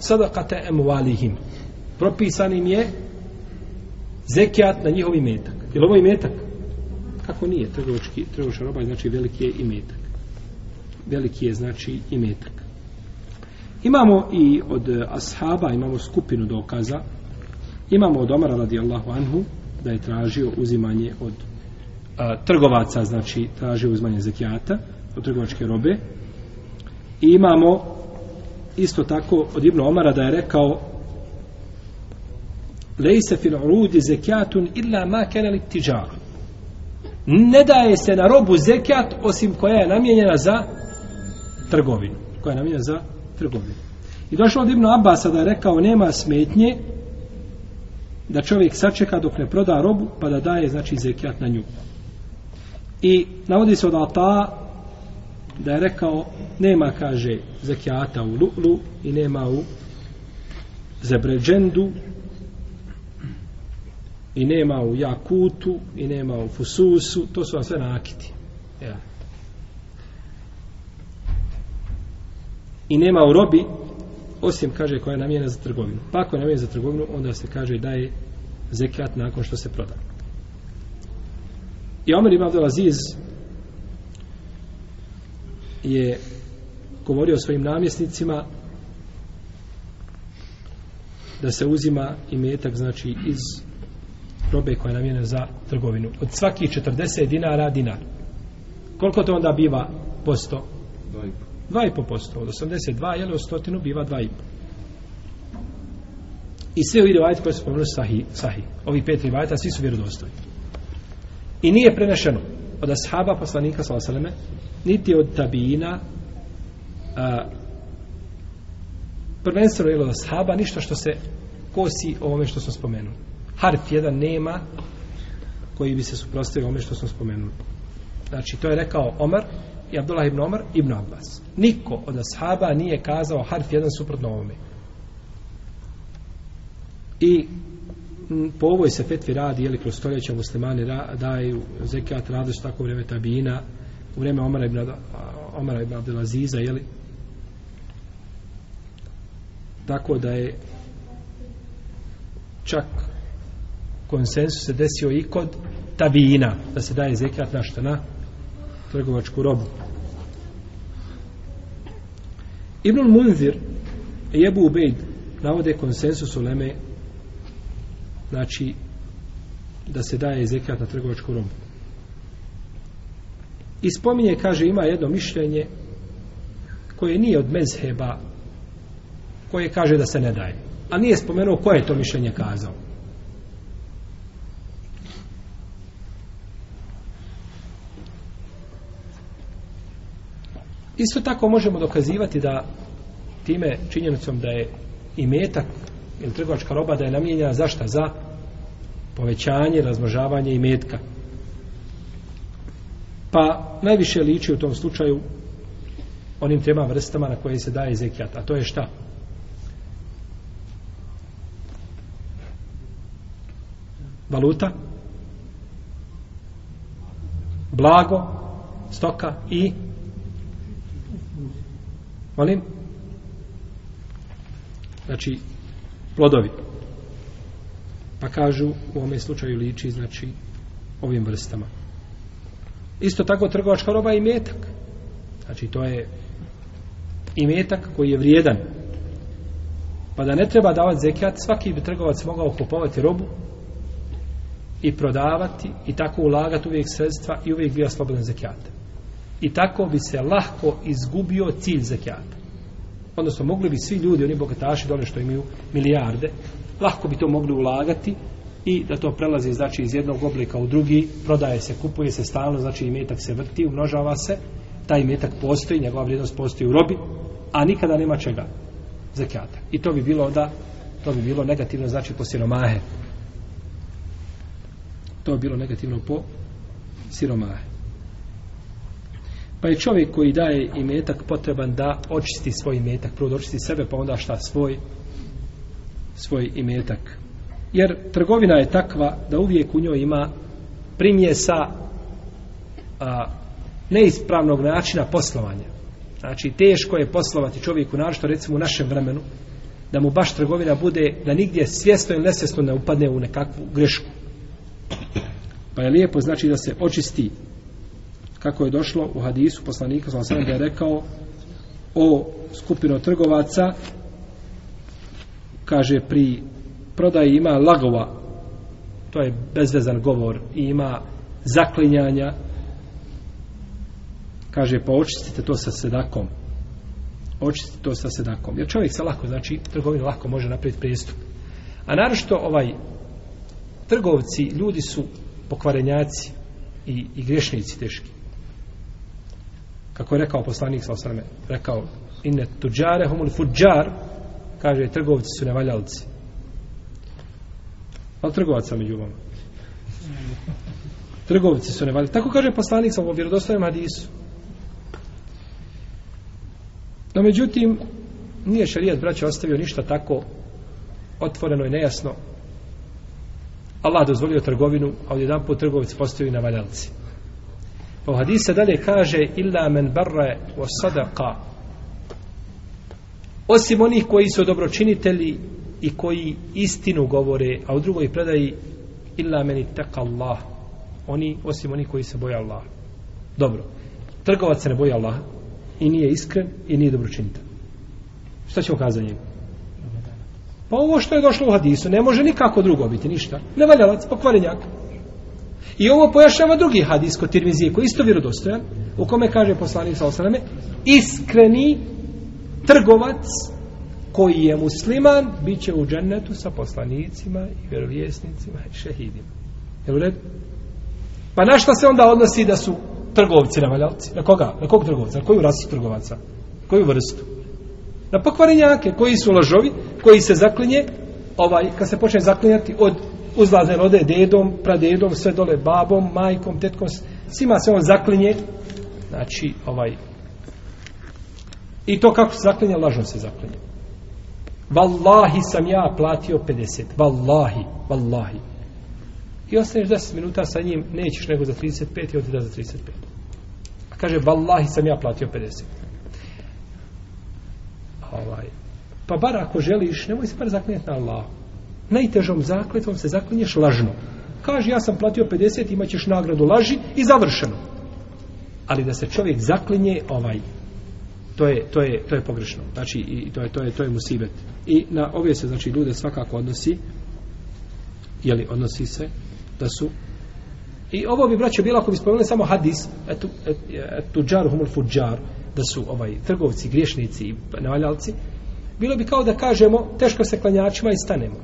sadaqate emualihim propisanim je zekijat na njihovi metak je li ovo imetak? kako nije, trgovački, trgovački robaj znači veliki je imetak veliki je znači i metak. Imamo i od e, ashaba, imamo skupinu dokaza. Imamo od Omara radijallahu anhu da je tražio uzimanje od a, e, trgovaca, znači tražio uzimanje zekijata od trgovačke robe. I imamo isto tako od Ibnu Omara da je rekao Lejse fil urudi zekijatun illa ma kenali tiđaru. Ne daje se na robu zekijat osim koja je namjenjena za trgovinu. Koja je namjena za trgovinu. I došlo od Ibnu Abasa da je rekao nema smetnje da čovjek sačeka dok ne proda robu pa da daje znači zekijat na nju. I navodi se od Alta da je rekao nema kaže zekijata u Lulu i nema u Zebređendu i nema u Jakutu i nema u Fususu to su vam sve nakiti. Ja. i nema u robi osim kaže koja je namijena za trgovinu pa ako je namijena za trgovinu onda se kaže da je zekat nakon što se proda i Omer ibn Aziz je govorio svojim namjesnicima da se uzima i metak znači iz robe koja je namijena za trgovinu od svakih 40 dinara dinar koliko to onda biva posto 2,5%. Od 82, jel, od stotinu biva 2,5%. I sve ovi rivajte koje su pomenuli sahi, sahi. Ovi pet rivajta, svi su vjerodostavi. I nije prenešeno od ashaba poslanika, salasaleme, niti od tabijina, a, prvenstveno je od ashaba, ništa što se kosi ovome što smo spomenuli. Harf jedan nema koji bi se suprostavio ovome što smo spomenuli. Znači, to je rekao Omar, i Abdullah ibn Omar ibn Abbas. Niko od ashaba nije kazao harf jedan suprotno ovome. I po ovoj se fetvi radi, jeli kroz stoljeća muslimani ra, daju zekijat radoš tako u vreme tabina, u vreme Omara ibn, Omara ibn Abdelaziza, jeli? Tako da je čak konsensus se desio i kod tabina, da se daje zekijat na šta na trgovačku robu. Ibn Munzir i Ebu Ubejd navode konsensus u Leme znači da se daje zekat na trgovačku robu. I spominje, kaže, ima jedno mišljenje koje nije od mezheba koje kaže da se ne daje. A nije spomenuo koje je to mišljenje kazao. Isto tako možemo dokazivati da time činjenicom da je i metak ili trgovačka roba da je namijenjena zašta za povećanje, razmožavanje i metka. Pa najviše liči u tom slučaju onim trema vrstama na koje se daje zekijat. A to je šta? Valuta, blago, stoka i Molim? Znači, plodovi. Pa kažu, u ovome slučaju liči, znači, ovim vrstama. Isto tako trgovačka roba i metak. Znači, to je i metak koji je vrijedan. Pa da ne treba davati zekijat, svaki bi trgovac mogao kupovati robu i prodavati i tako ulagati uvijek sredstva i uvijek bio slobodan zekijata. I tako bi se lahko izgubio cilj zekijata. Odnosno, mogli bi svi ljudi, oni bogataši dole što imaju milijarde, lahko bi to mogli ulagati i da to prelazi znači iz jednog oblika u drugi, prodaje se, kupuje se stalno, znači i metak se vrti, umnožava se, taj metak postoji, njegova vrijednost postoji u robi, a nikada nema čega zekijata. I to bi bilo da to bi bilo negativno znači po siromahe. To bi bilo negativno po siromahe. Pa je čovjek koji daje imetak potreban da očisti svoj imetak, prvo da očisti sebe, pa onda šta svoj svoj imetak. Jer trgovina je takva da uvijek u njoj ima primjesa a, neispravnog načina poslovanja. Znači, teško je poslovati čovjeku, našto recimo u našem vremenu, da mu baš trgovina bude da nigdje svjesno ili nesvjesno ne upadne u nekakvu grešku. Pa je lijepo znači da se očisti kako je došlo u hadisu poslanika sa sam da je rekao o skupino trgovaca kaže pri prodaji ima lagova to je bezvezan govor i ima zaklinjanja kaže pa očistite to sa sedakom očistite to sa sedakom jer čovjek se lako znači trgovin lako može napraviti prijestup a naročito ovaj trgovci ljudi su pokvarenjaci i, i grešnici teški kako je rekao poslanik sa osrme, rekao, inne tuđare humul fuđar, kaže, trgovci su nevaljalci. Ali trgovaca među vama. Trgovci su nevaljalci. Tako kaže poslanik sa ovom vjerodostojem hadisu. No, međutim, nije šarijat braća ostavio ništa tako otvoreno i nejasno. Allah dozvolio trgovinu, a odjedan put trgovici postaju i nevaljalci. valjalci. U hadisa dalje kaže illa men barra wa sadaqa. Osim onih koji su dobročinitelji i koji istinu govore, a u drugoj predaji illa men itaqa Allah. Oni, osim oni koji se boje Allah. Dobro. Trgovac se ne boje Allah i nije iskren i nije dobročinitelj. Šta ćemo kazati njegu? Pa ovo što je došlo u hadisu, ne može nikako drugo biti ništa. Nevaljalac, pokvarenjak. Pa I ovo pojašava drugi hadis kod Tirmizije koji isto vjerodostojan, u kome kaže poslanik sa osaname, iskreni trgovac koji je musliman, bit će u džennetu sa poslanicima i vjerovjesnicima i šehidima. Je u redu? Pa na šta se onda odnosi da su trgovci na valjavci? Na koga? Na kog trgovca? Na koju rasu trgovaca? Na koju vrstu? Na pokvarenjake koji su lažovi, koji se zaklinje, ovaj, kad se počne zaklinjati od uzlaze rode dedom, pradedom, sve dole babom, majkom, tetkom, svima se on zaklinje, znači, ovaj, i to kako se zaklinje, lažno se zaklinje. Wallahi sam ja platio 50, wallahi, wallahi. I ostaneš 10 minuta sa njim, nećeš nego za 35 i odida za 35. A kaže, wallahi sam ja platio 50. Ovaj, pa bar ako želiš, nemoj se bar zaklinjati na Allahu najtežom zakletvom se zaklinješ lažno. Kaži, ja sam platio 50, imat ćeš nagradu laži i završeno. Ali da se čovjek zaklinje, ovaj, to je, to je, to je pogrešno. Znači, i to je, to je, to je musibet. I na ove se, znači, ljude svakako odnosi, jeli, odnosi se, da su I ovo bi braćo bilo ako bi spomenuli samo hadis etu etu džar humul fudžar da su ovaj trgovci, griješnici i nevaljalci. Bilo bi kao da kažemo teško se klanjačima i stanemo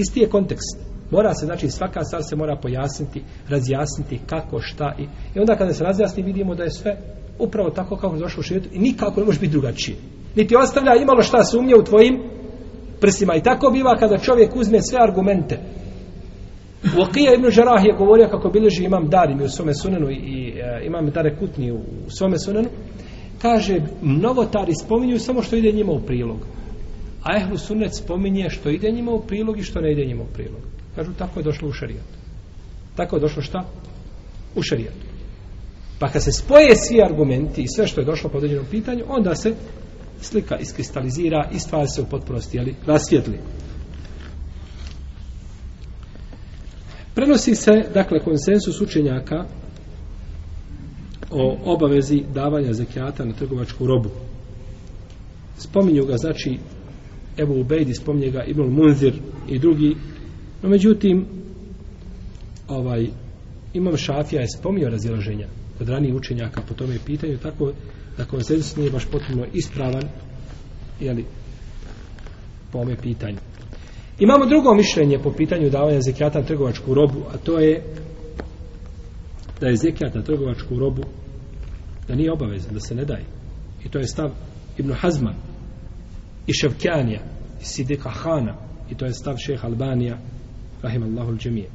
isti je kontekst. Mora se, znači, svaka stvar se mora pojasniti, razjasniti kako, šta i... I onda kada se razjasni, vidimo da je sve upravo tako kako je došlo u širijetu i nikako ne može biti drugačije. Niti ostavlja imalo šta sumnje u tvojim prsima. I tako biva kada čovjek uzme sve argumente. Uakija ibn Žarah je govorio kako bilježi imam dar u svome sunenu i, i e, imam dare kutni u, u svome sunenu. Kaže, mnogo tari spominju samo što ide njima u prilog. A ehlu sunnet spominje što ide njima u prilog i što ne ide njima u prilog. Kažu, tako je došlo u šarijatu. Tako je došlo šta? U šarijatu. Pa kad se spoje svi argumenti i sve što je došlo po određenom pitanju, onda se slika iskristalizira i stvar se u potpunosti, ali rasvjetli. Prenosi se, dakle, konsensus učenjaka o obavezi davanja zekijata na trgovačku robu. Spominju ga, znači, Ebu Ubejdi, spomnje ga Ibn Munzir i drugi. No međutim, ovaj, imam Šafija je spomnio razilaženja od ranijih učenjaka po tome pitanju, tako da konsensus nije baš potpuno ispravan jeli, po ome pitanju. Imamo drugo mišljenje po pitanju davanja zekijata na trgovačku robu, a to je da je zekijat na trgovačku robu da nije obavezan, da se ne daje. I to je stav Ibn Hazman, i Ševkjanija i Sidika Hana i to je stav šeha Albanija rahim Allahul džemije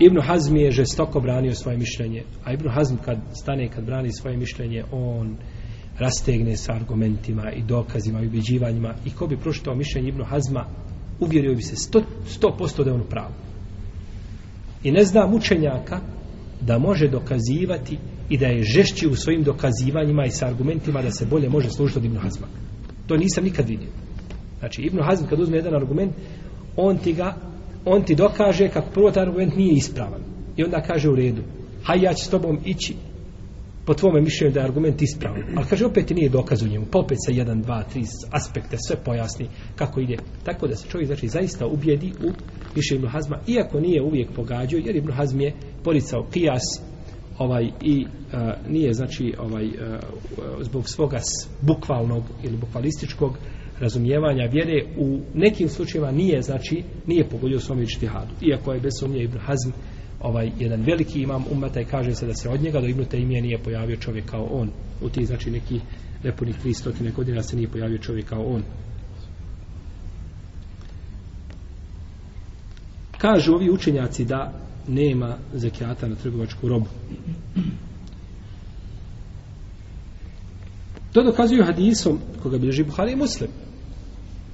Ibn Hazm je žestoko branio svoje mišljenje a Ibn Hazm kad stane kad brani svoje mišljenje on rastegne sa argumentima i dokazima i ubiđivanjima i ko bi proštao mišljenje Ibn Hazma uvjerio bi se 100% da je on pravo i ne zna mučenjaka da može dokazivati i da je žešći u svojim dokazivanjima i sa argumentima da se bolje može služiti od Ibn Hazma. To nisam nikad vidio. Znači, Ibn Hazm kad uzme jedan argument, on ti ga, on ti dokaže kako prvo taj argument nije ispravan. I onda kaže u redu, haj ja ću s tobom ići po tvome mišljenju da je argument ispravan. Ali kaže, opet nije dokaz u njemu. Pa opet sa jedan, dva, tri aspekte sve pojasni kako ide. Tako da se čovjek znači, zaista ubijedi u mišljenju Ibn Hazma, iako nije uvijek pogađao, jer Ibn Hazm je policao kijas ovaj i a, e, nije znači ovaj a, e, zbog svoga bukvalnog ili bukvalističkog razumijevanja vjere u nekim slučajevima nije znači nije pogodio svom ištihadu iako je bez sumnje Ibn Hazm ovaj jedan veliki imam umeta i kaže se da se od njega do Ibn Taymije nije pojavio čovjek kao on u ti znači neki nepunih 300 godina se nije pojavio čovjek kao on kažu ovi učenjaci da nema zekijata na trgovačku robu. To dokazuju hadisom koga bilježi Buhari i Muslim.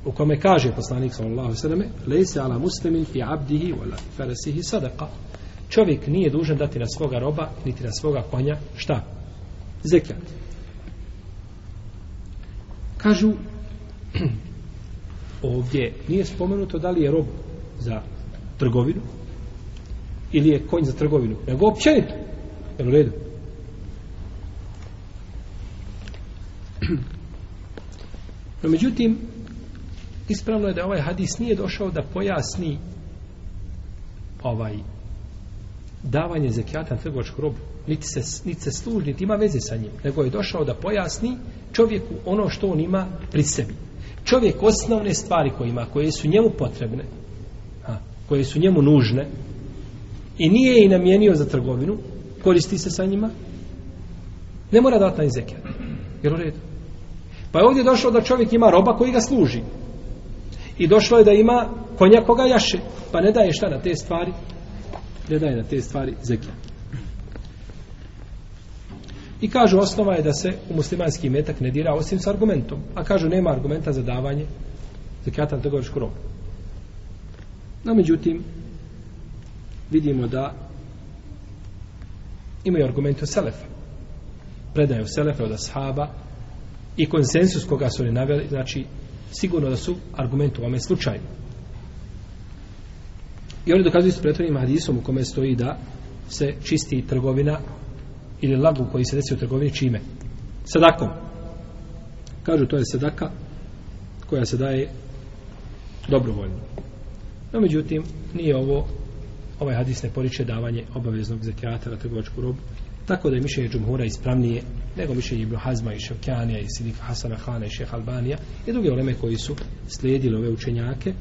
U kome kaže poslanik sallallahu alejhi ve selleme: "Lejsa ala muslimin fi abdihi wala farasihi sadaqa." Čovjek nije dužan dati na svoga roba niti na svoga konja šta? Zekijat. Kažu ovdje nije spomenuto da li je rob za trgovinu, ili je konj za trgovinu, nego općenito. Jel u redu? No međutim, ispravno je da ovaj hadis nije došao da pojasni ovaj davanje zekijata na trgovačku robu. Niti se, niti se služi, niti ima veze sa njim. Nego je došao da pojasni čovjeku ono što on ima pri sebi. Čovjek osnovne stvari koje ima, koje su njemu potrebne, a, koje su njemu nužne, i nije ih namijenio za trgovinu, koristi se sa njima, ne mora dati taj zekijat. Jel u redu? Pa je ovdje došlo da čovjek ima roba koji ga služi. I došlo je da ima konja koga jaše. Pa ne daje šta na te stvari? Ne daje na te stvari zekijat. I kažu, osnova je da se u muslimanski metak ne dira osim s argumentom. A kažu, nema argumenta za davanje zekijata na trgovačku robu. No, međutim, vidimo da imaju argument od Selefa. Predaje od Selefa, od Ashaba i konsensus koga su oni naveli, znači sigurno da su argument u ovome slučaju. I oni dokazuju s pretvorenim hadisom u kome stoji da se čisti trgovina ili lagu koji se desi u trgovini čime? Sadakom. Kažu to je sadaka koja se daje dobrovoljno. No međutim, nije ovo ovaj hadis ne poriče davanje obaveznog zekijata na trgovačku robu. Tako da je mišljenje Džumhura ispravnije nego mišljenje Ibn Hazma i Ševkjanija i Sidika Hasana Hana i Šeha Albanija i druge oleme koji su slijedili ove učenjake.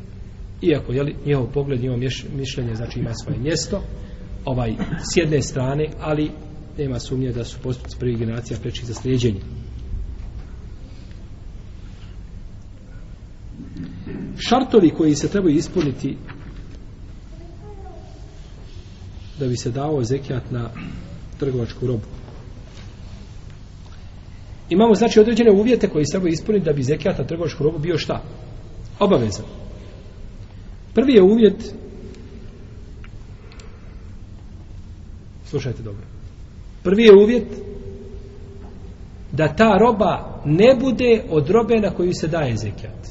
Iako je njihov pogled, njihovo mišljenje znači ima svoje mjesto ovaj, s jedne strane, ali nema sumnje da su postupci prvih generacija preči za slijedjenje. Šartovi koji se trebaju ispuniti da bi se dao zekijat na trgovačku robu. Imamo znači određene uvjete koji treba ispuniti da bi zekijat na trgovačku robu bio šta? Obavezan. Prvi je uvjet Slušajte dobro. Prvi je uvjet da ta roba ne bude od robe na koju se daje zekijat.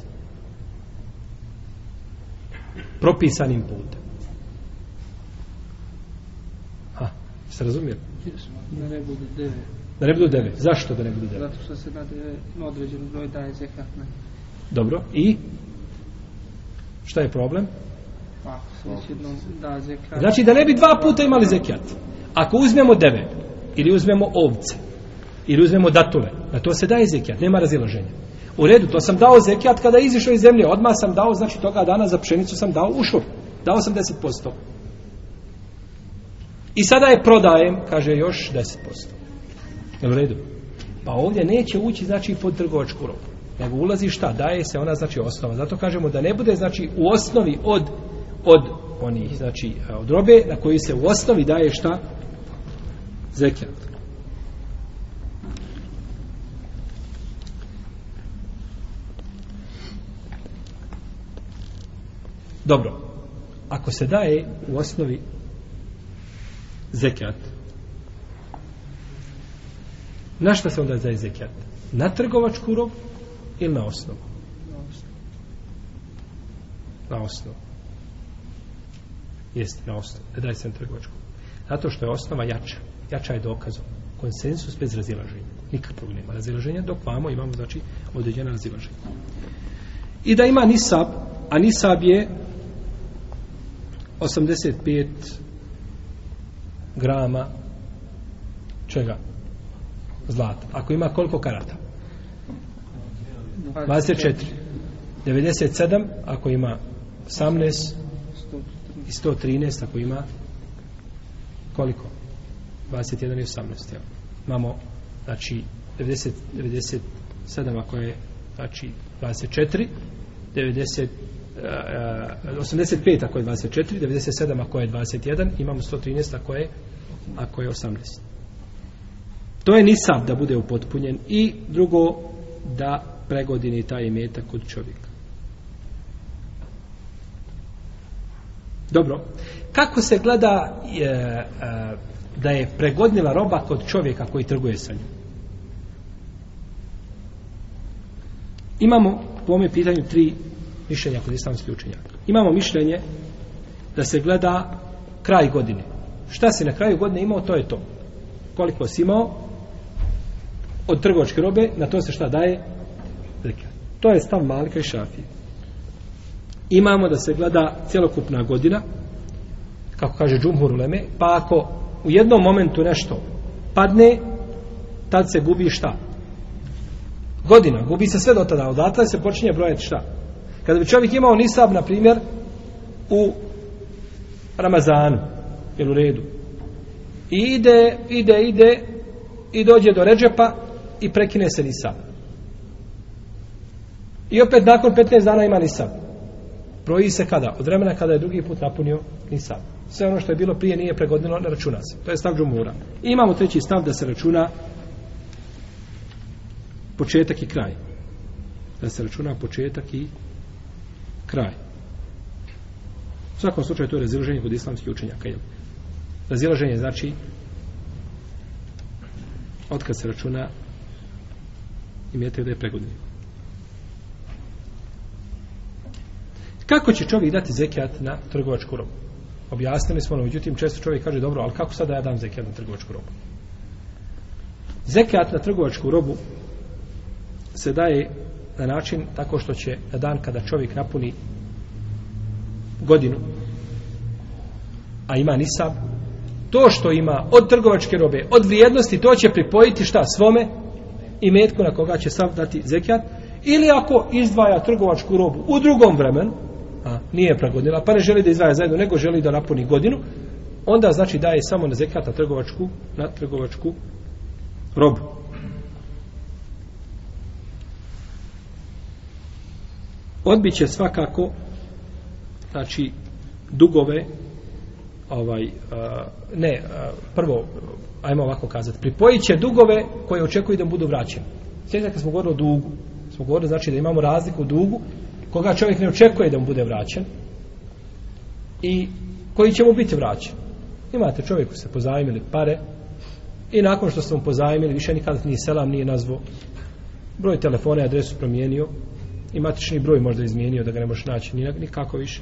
Propisanim putem. Jeste razumijeli? Da ne budu deve. Da ne budu deve. Zašto da ne budu deve?
Zato što se na deve
na određenu broj
daje zekat na
Dobro. I? Šta je problem? Pa, svećedno da zekat. Znači da ne bi dva puta imali zekat. Ako uzmemo deve, ili uzmemo ovce, ili uzmemo datule, na to se daje zekijat, nema razilaženja. U redu, to sam dao zekijat kada izišao iz zemlje, odmah sam dao, znači toga dana za pšenicu sam dao ušur, dao sam I sada je prodajem, kaže, još 10%. Je u redu? Pa ovdje neće ući, znači, pod trgovačku robu. Nego ulazi šta? Daje se ona, znači, osnova. Zato kažemo da ne bude, znači, u osnovi od, od onih, znači, od robe na koji se u osnovi daje šta? Zekljad. Dobro. Ako se daje u osnovi zekat. Na šta se onda daje zekat? Na trgovačku robu ili na osnovu? Na osnovu. Jeste, na osnovu. Daj se na trgovačku. Zato što je osnova jača. Jača je dokazom. Konsensus bez razilaženja. Nikakvog nema razilaženja, dok vamo imamo, znači, određena razilaženja. I da ima nisab, a nisab je 85 grama čega? Zlata. Ako ima koliko karata? 24. 97, ako ima 18, i 113, ako ima koliko? 21 i 18, jel? Imamo, znači, 90, 97, ako je, znači, 24, 90, 85 eh, eh, ako je 24, 97 ako je 21, imamo 113 ako je, ako je 18. To je nisab da bude upotpunjen i drugo da pregodini taj imetak kod čovjeka. Dobro, kako se gleda e, e, da je pregodnila roba kod čovjeka koji trguje sa njom? Imamo po ome pitanju tri mišljenja kod islamskih učenjaka. Imamo mišljenje da se gleda kraj godine. Šta si na kraju godine imao, to je to. Koliko si imao od trgovačke robe, na to se šta daje? Zekaj. To je stav Malika i Šafije. Imamo da se gleda cjelokupna godina, kako kaže Džumhur Leme, pa ako u jednom momentu nešto padne, tad se gubi šta? Godina. Gubi se sve do tada. Odatle se počinje brojati šta? Kada bi čovjek imao nisab, na primjer, u Ramazanu, jel u redu, i ide, ide, ide, i dođe do Ređepa i prekine se nisab. I opet nakon 15 dana ima nisab. Proji se kada? Od vremena kada je drugi put napunio nisab. Sve ono što je bilo prije nije pregodnilo, ne računa se. To je stav džumura. I imamo treći stav da se računa početak i kraj. Da se računa početak i kraj. U svakom slučaju to je razilaženje kod islamskih učenjaka. Jel? Razilaženje znači otkad se računa i mjete da je pregodnije. Kako će čovjek dati zekijat na trgovačku robu? Objasnili smo, no, međutim, često čovjek kaže, dobro, ali kako sada ja dam zekijat na trgovačku robu? Zekijat na trgovačku robu se daje na način tako što će na dan kada čovjek napuni godinu a ima nisab to što ima od trgovačke robe od vrijednosti to će pripojiti šta svome i metku na koga će sav dati zekijat ili ako izdvaja trgovačku robu u drugom vremenu a nije pragodnila pa ne želi da izdvaja zajedno nego želi da napuni godinu onda znači daje samo na zekijat na trgovačku na trgovačku robu odbit će svakako znači dugove ovaj eh, ne eh, prvo ajmo ovako kazati pripojit će dugove koje očekuju da budu vraćeni sjećate kad smo govorili o dugu smo govorili znači da imamo razliku u dugu koga čovjek ne očekuje da mu bude vraćen i koji će mu biti vraćen imate čovjeku se pozajmili pare i nakon što ste mu pozajmili više nikad ni selam nije nazvo broj telefona i adresu promijenio i matični broj možda izmijenio da ga ne možeš naći nikako više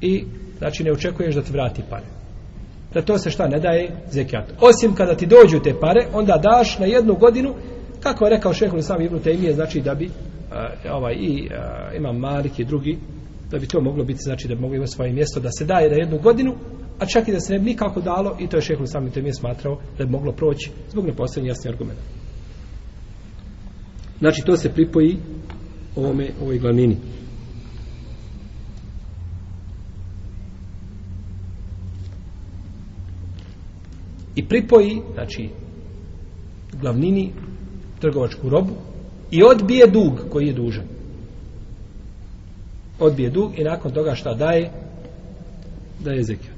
i znači ne očekuješ da ti vrati pare da to se šta ne daje zekijat osim kada ti dođu te pare onda daš na jednu godinu kako je rekao šehr Islam Ibn Taymije znači da bi a, eh, ovaj, i a, eh, ima Malik i drugi da bi to moglo biti znači da bi mogli imati svoje mjesto da se daje na jednu godinu a čak i da se ne bi nikako dalo i to je šehr Islam Ibn Taymije smatrao da bi moglo proći zbog neposlednje jasne argumenta Znači, to se pripoji ovome, ovoj glavnini. I pripoji, znači, glavnini trgovačku robu i odbije dug koji je dužan. Odbije dug i nakon toga šta daje? Daje zekijat.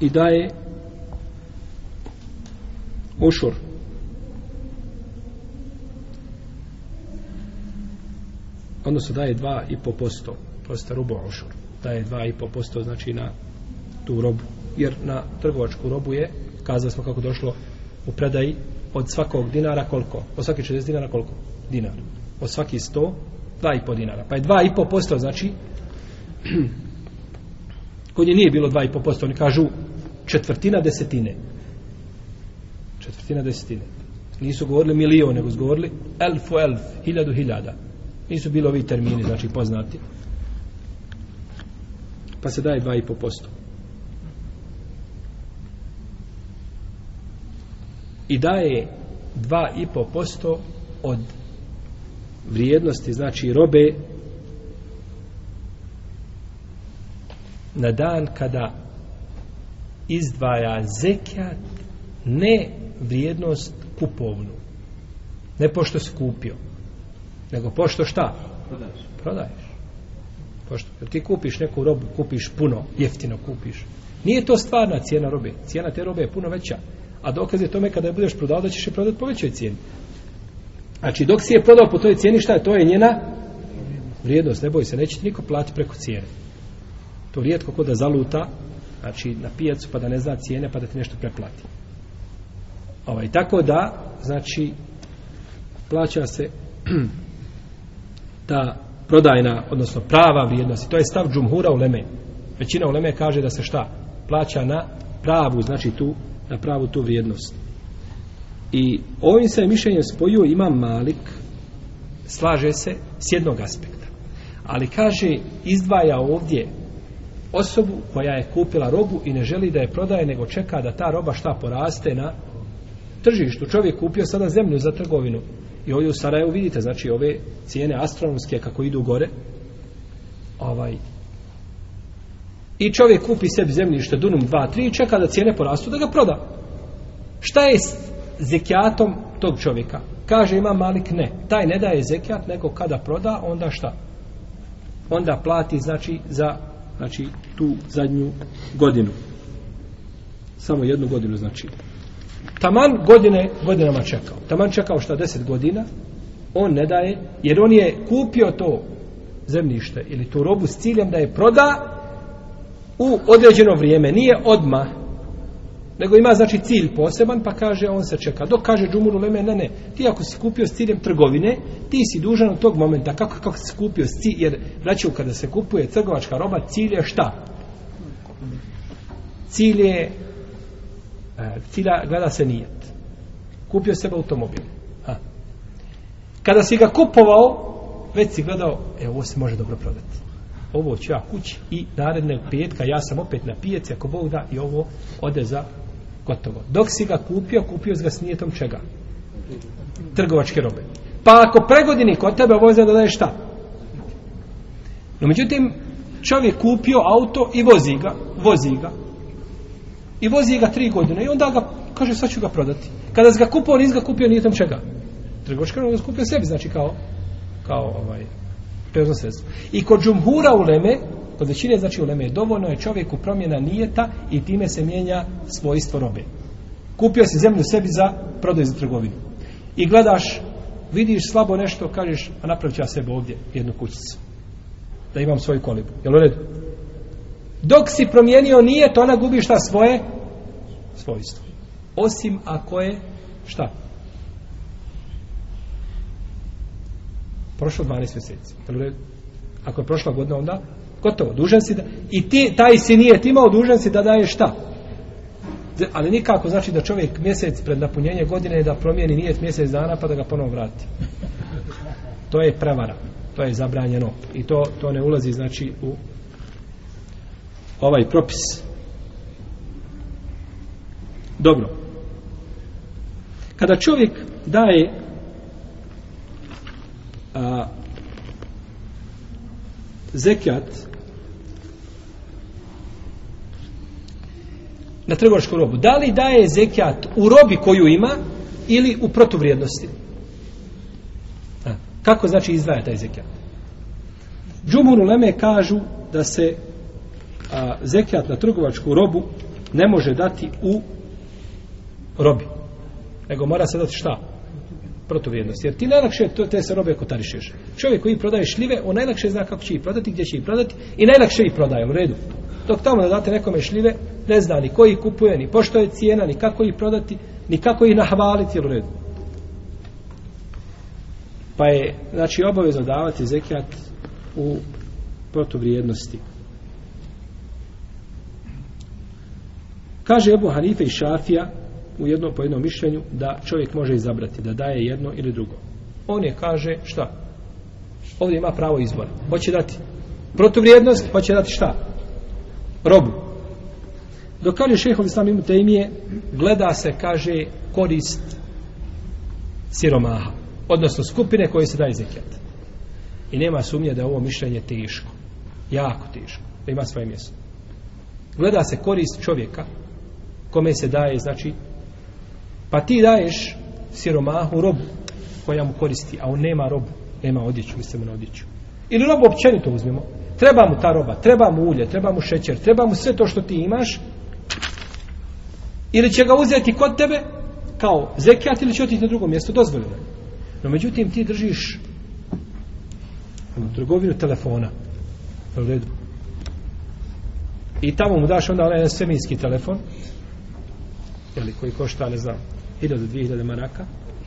I daje ušur. Ušur. odnosno daje 2,5% posto prosta rubo ošur daje 2,5% posto znači na tu robu jer na trgovačku robu je kazali smo kako došlo u predaji od svakog dinara koliko od svaki 60 dinara koliko dinar od svaki 100 2,5 dinara pa je 2,5% posto znači kod nje nije bilo 2,5% posto oni kažu četvrtina desetine četvrtina desetine nisu govorili milion nego su govorili elfu elf hiljadu hiljada Nisu bilo ovi termini, znači poznati. Pa se daje 2,5%. I daje 2,5% od vrijednosti, znači robe, na dan kada izdvaja zekijat ne vrijednost kupovnu ne pošto se kupio nego pošto šta? Prodaješ. Pošto jer ti kupiš neku robu, kupiš puno, jeftino kupiš. Nije to stvarna cijena robe. Cijena te robe je puno veća. A dokaz je tome kada je budeš prodao da ćeš je prodati po većoj cijeni. Znači dok si je prodao po toj cijeni, šta je? To je njena vrijednost. Ne boj se, neće niko plati preko cijene. To rijetko ko da zaluta, znači na pijacu pa da ne zna cijene pa da ti nešto preplati. Ovaj, tako da, znači, plaća se ta prodajna, odnosno prava vrijednost. I to je stav džumhura u Leme. Većina u Leme kaže da se šta? Plaća na pravu, znači tu, na pravu tu vrijednost. I ovim se mišljenjem spojio ima Malik, slaže se s jednog aspekta. Ali kaže, izdvaja ovdje osobu koja je kupila robu i ne želi da je prodaje, nego čeka da ta roba šta poraste na tržištu. Čovjek kupio sada zemlju za trgovinu, I ovdje u Sarajevu vidite, znači, ove cijene astronomske kako idu gore, ovaj, i čovjek kupi sebi zemljište Dunum 2-3 i čeka da cijene porastu da ga proda. Šta je s zekijatom tog čovjeka? Kaže, ima malik, ne. Taj ne daje zekijat, nego kada proda, onda šta? Onda plati, znači, za znači, tu zadnju godinu. Samo jednu godinu, znači taman godine, godinama čekao. Taman čekao što deset godina, on ne daje, jer on je kupio to zemljište ili tu robu s ciljem da je proda u određeno vrijeme. Nije odma, nego ima znači cilj poseban, pa kaže, on se čeka. Dok kaže Džumuru Leme, ne, ne, ti ako si kupio s ciljem trgovine, ti si dužan od tog momenta, kako, kako si kupio s ciljem, jer znači kada se kupuje trgovačka roba, cilj je šta? Cilj je E, cilja, gleda se nijet. Kupio sebe automobil. Ha. Kada si ga kupovao, već si gledao, e, ovo se može dobro prodati. Ovo ću ja kući i naredne petka, ja sam opet na pijaci, ako Bog da, i ovo ode za gotovo. Dok si ga kupio, kupio si ga s nijetom čega? Trgovačke robe. Pa ako pregodini kod tebe, ovo je da daje šta? No, međutim, čovjek kupio auto i vozi ga, vozi ga, I vozi ga tri godine i onda ga, kaže, sad ću ga prodati. Kada se ga kupio, nis ga kupio, nije tom čega. Trgovačka roba se kupio sebi, znači kao, kao ovaj, prevozno sredstvo. I kod džumhura u leme, kod većine, znači u leme, dovoljno je čovjeku promjena nijeta i time se mijenja svojstvo robe. Kupio si zemlju sebi za prodaj za trgovinu. I gledaš, vidiš slabo nešto, kažeš, a napravit ću ja sebe ovdje, jednu kućicu. Da imam svoju kolibu. Jel u redu? Dok si promijenio nije, to ona gubi šta svoje? Svojstvo. Osim ako je šta? Prošlo 12 mjeseci. Ako je prošla godina, onda gotovo, dužan si da... I ti, taj si nije imao, dužan si da daje šta? Ali nikako znači da čovjek mjesec pred napunjenje godine da promijeni nijet mjesec dana pa da ga ponovo vrati. To je prevara. To je zabranjeno. I to, to ne ulazi znači u, ovaj propis. Dobro. Kada čovjek daje a, zekijat na trgovačku robu, da li daje zekijat u robi koju ima ili u protuvrijednosti? A, kako znači izdaje taj zekijat? Džumuru Leme kažu da se a, zekijat na trgovačku robu ne može dati u robi. Nego mora se dati šta? protuvrijednost. Jer ti najlakše to, te se robe kotarišeš. Čovjek koji prodaje šljive, on najlakše zna kako će ih prodati, gdje će ih prodati i najlakše ih prodaje u redu. Dok tamo da date nekome šljive, ne zna ni koji kupuje, ni pošto je cijena, ni kako ih prodati, ni kako ih nahvaliti u redu. Pa je, znači, obavezno davati zekijat u protuvrijednosti. Kaže Ebu Hanife i Šafija u jedno po jednom mišljenju da čovjek može izabrati da daje jedno ili drugo. On je kaže šta? Ovdje ima pravo izbora. Hoće dati protuvrijednost, hoće dati šta? Robu. Dok kaže šehov islam imu temije, gleda se, kaže, korist siromaha. Odnosno skupine koje se daje zekijat. I nema sumnje da je ovo mišljenje teško. Jako teško. Da ima svoje mjesto. Gleda se korist čovjeka, kome se daje, znači, pa ti daješ siromahu robu koja mu koristi, a on nema robu, nema odjeću, mislim na odjeću. Ili robu općenito uzmimo. Treba mu ta roba, treba mu ulje, treba mu šećer, treba mu sve to što ti imaš. Ili će ga uzeti kod tebe kao zekijat ili će otići na drugo mjesto, dozvoljeno. No međutim ti držiš drugovinu telefona. U redu. I tamo mu daš onda onaj semijski telefon, jeli, koji košta, ne znam, 1000-2000 maraka,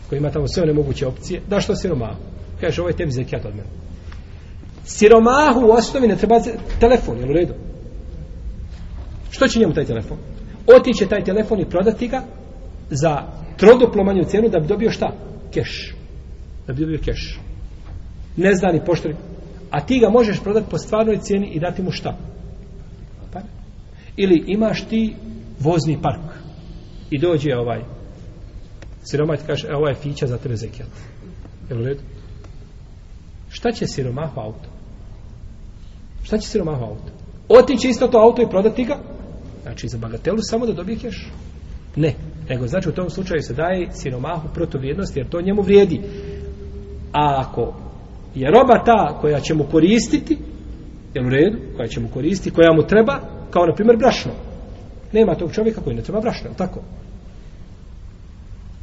koji ima tamo sve one moguće opcije, da što siromahu? Kaže, ovo je tebi zekijat od mene. Siromahu u osnovi ne treba telefon, jel u redu? Što će njemu taj telefon? Otiće taj telefon i prodati ga za troduplo manju cijenu da bi dobio šta? Keš. Da bi dobio keš. Ne zna ni poštori. A ti ga možeš prodati po stvarnoj cijeni i dati mu šta? Pare. Ili imaš ti vozni park. I dođe ovaj siromah i kaže, e, ovo je fića za tebe zekijat. Jel u redu? Šta će siromahu auto? Šta će siromahu auto? Otići isto to auto i prodati ga? Znači, za bagatelu samo da dobije keš? Ne. Nego, znači, u tom slučaju se daje siromahu protovrijednost, jer to njemu vrijedi. A ako je roba ta koja će mu koristiti, jel u redu, koja će mu koristiti, koja mu treba, kao, na primjer, brašno nema tog čovjeka koji ne treba brašno, tako?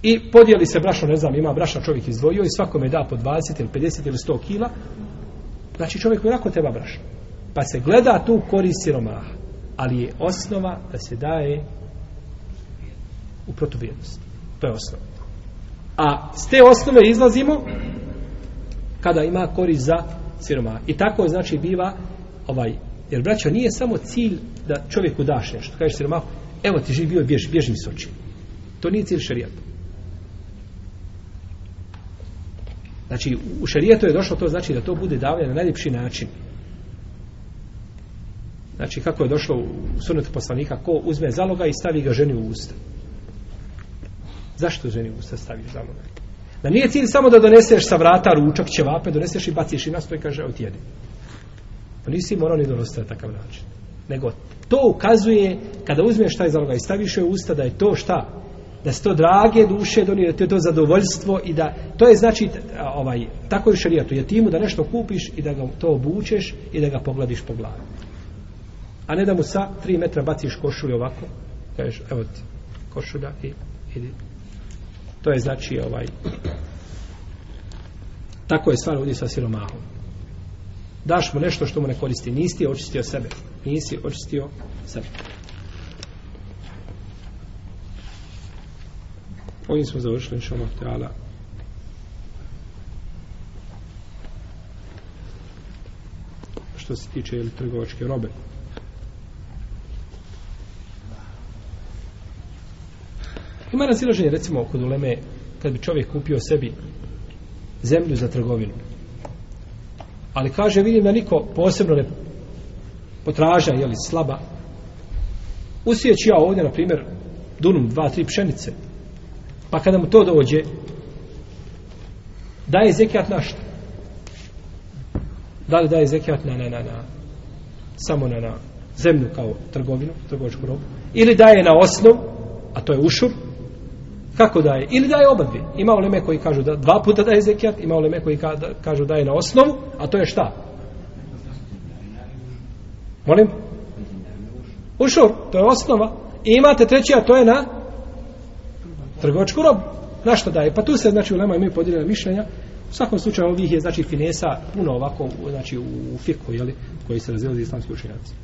I podijeli se brašno, ne znam, ima brašno čovjek izdvojio i svakome da po 20 ili 50 ili 100 kila, znači čovjek koji lako treba brašno. Pa se gleda tu korist siromaha, ali je osnova da se daje u protuvijednost. To je osnova. A s te osnove izlazimo kada ima korist za siromaha. I tako, znači, biva ovaj, jer braćo, nije samo cilj da čovjeku daš nešto. Kažeš siromahu, evo ti živi bio, bježi, bježi mi s oči. To nije cilj šarijata. Znači, u šarijetu je došlo to znači da to bude davanje na najljepši način. Znači, kako je došlo u sunetu poslanika, ko uzme zaloga i stavi ga ženi u usta. Zašto ženi u usta staviš zaloga? Da nije cilj samo da doneseš sa vrata ručak, ćevape, doneseš i baciš i nastoj kaže, otjedi. Pa nisi morao ni donositi na takav način nego to ukazuje kada uzmeš taj zalogaj i staviš u usta da je to šta da sto drage duše donio da to je to zadovoljstvo i da to je znači ovaj tako je šerijatu je timu da nešto kupiš i da ga to obučeš i da ga pogladiš po glavi a ne da mu sa 3 metra baciš košulju ovako kažeš evo ti košulja i idi to je znači ovaj tako je stvar ovdje sa siromahom daš mu nešto što mu ne koristi nisi očistio sebe nisi očistio sebe. Ovim smo završili šalma teala. Što se tiče ili trgovačke robe. Ima razilaženje, recimo, kod uleme, kad bi čovjek kupio sebi zemlju za trgovinu. Ali kaže, vidim da niko posebno ne potraža je li slaba. Usijeć ja ovdje, na primjer, dunum dva, tri pšenice. Pa kada mu to dođe, daje zekijat na što? Da li daje zekijat na, na, na, na, samo na, na zemlju kao trgovinu, trgovičku robu? Ili daje na osnov, a to je ušur, Kako daje? Ili daje oba dvije. Ima uleme koji kažu da dva puta daje zekijat, ima uleme koji kažu daje na osnovu, a to je šta? Molim? Ušur, to je osnova. I imate treći, a to je na trgovačku robu. Na što daje? Pa tu se, znači, u Lema imaju podijeljene mišljenja. U svakom slučaju ovih je, znači, finesa puno ovako, znači, u, u fiku, jeli, koji se razilazi islamski učinjaci.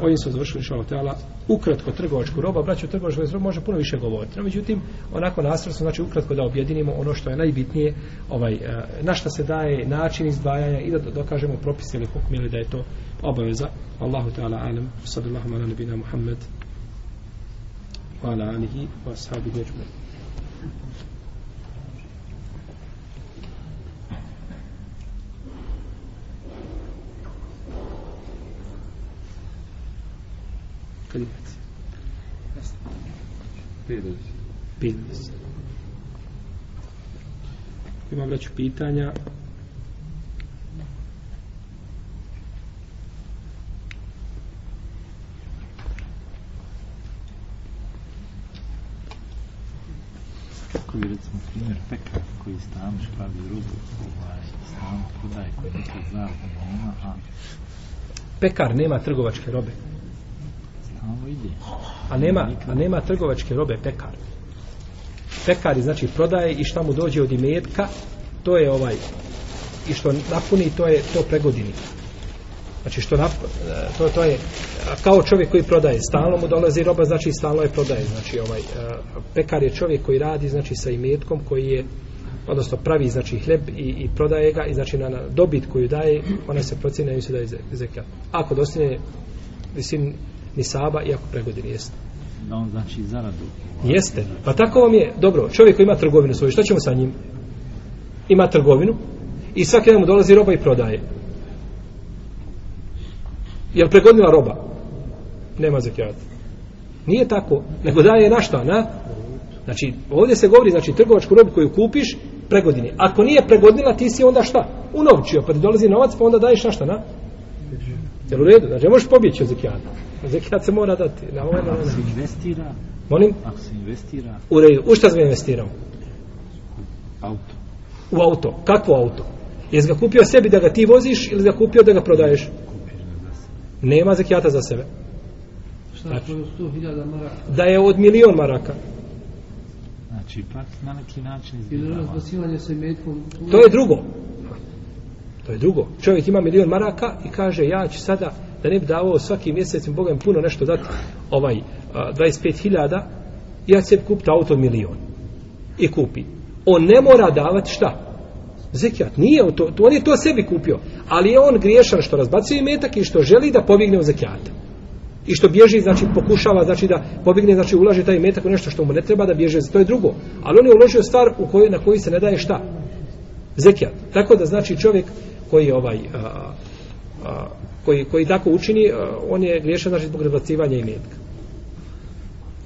Ovdje smo završili inšalahu teala ukratko trgovačku robu, a braću trgovačku robu može puno više govoriti. No, međutim, onako nastavno smo, znači ukratko da objedinimo ono što je najbitnije, ovaj, eh, na šta se daje način izdvajanja i da dokažemo propis ili hukm ili da je to obaveza. Allahu teala alam, sallallahu ala nabina Muhammed, wa ala alihi, wa sahabi neđmu. Thank you. Kad imate? Pidus.
Pidus. Imam već pitanja. Kako bi recimo primjer peka koji stanuš pravi rubu, ovaj, stanu prodaje koji neka zna, a
pekar nema trgovačke robe. A nema, a nema trgovačke robe pekar. Pekar znači prodaje i šta mu dođe od imetka, to je ovaj i što napuni to je to pregodini. Znači što nap, e, to, to je kao čovjek koji prodaje, stalno mu dolazi roba, znači stalno je prodaje. Znači ovaj e, pekar je čovjek koji radi znači sa imetkom koji je odnosno pravi znači hleb i, i prodaje ga i znači na, na dobit koju daje ona se procjenjuje se da je zekat. Ako dostigne visin nisaba i ako pregodili jeste.
Da on znači zaradu.
Jeste. Pa tako vam je, dobro, čovjek koji ima trgovinu svoju, šta ćemo sa njim? Ima trgovinu i svaki dan mu dolazi roba i prodaje. Jel pregodnila roba? Nema zakijata. Nije tako, nego daje na šta, na? Znači, ovdje se govori, znači, trgovačku robu koju kupiš, pregodini. Ako nije pregodnila, ti si onda šta? Unovčio, pa ti dolazi novac, pa onda daješ na šta, na? Jel u redu? Znači, možeš pobjeći od zakijata. Zekijat se mora dati. Na ovaj,
ako se investira...
Molim?
Ako se investira... U
redu. U šta sam investirao?
Auto.
U auto. Kako auto? Jesi ga kupio sebi da ga ti voziš ili ga kupio da ga prodaješ? Kupio Nema zekijata za sebe.
Znači,
maraka. Da je od milion maraka.
Znači, ipak na neki način izbjegava. sa
imetkom... To je drugo. To je drugo. Čovjek ima milion maraka i kaže, ja ću sada da ne bi davao svaki mjesec im Boga im puno nešto dati ovaj, a, 25.000 ja se kupiti auto milion i kupi on ne mora davati šta zekijat nije to, to, on je to sebi kupio ali je on griješan što razbacuje metak i što želi da pobjegne od zekijata i što bježi, znači pokušava znači da pobjegne, znači ulaže taj metak u nešto što mu ne treba da bježe, to je drugo. Ali on je uložio stvar u kojoj na koji se ne daje šta? Zekijat. Tako da znači čovjek koji je ovaj a, a, koji, koji tako učini, on je griješan znači zbog razbacivanja i metka.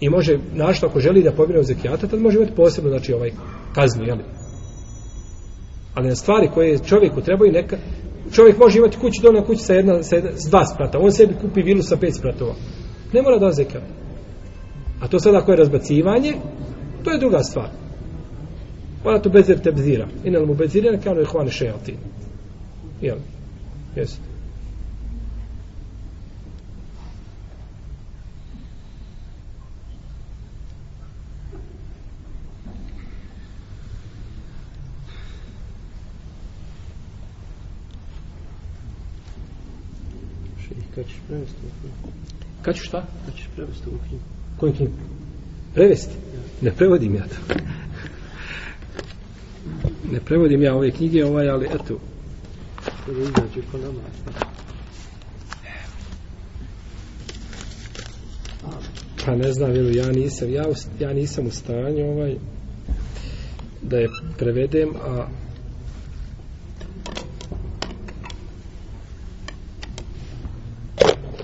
I može, našto ako želi da pobjene u zekijata, tad može imati posebno znači ovaj kaznu, jel? Ali na stvari koje čovjeku treba i neka, čovjek može imati kuću dole na kući sa, jedna, sa, jedna, sa dva sprata, on sebi kupi vilu sa pet spratova. Ne mora da zekijat. A to sada ako je razbacivanje, to je druga stvar. Ona to bezir te bzira. Inel mu bezirina, kao je hvane šejati. Jel? Jesi. kada ćeš prevesti ovu knjigu. Kada ću šta?
Kada ćeš prevesti
ovu knjigu. Koju knjigu? Prevesti? Ja. Ne prevodim ja to. Ne prevodim ja ove knjige, ovaj, ali eto. Kada izađe po nama. Pa. pa ne znam, jel, ja nisam, ja, ja nisam u stanju ovaj, da je prevedem, a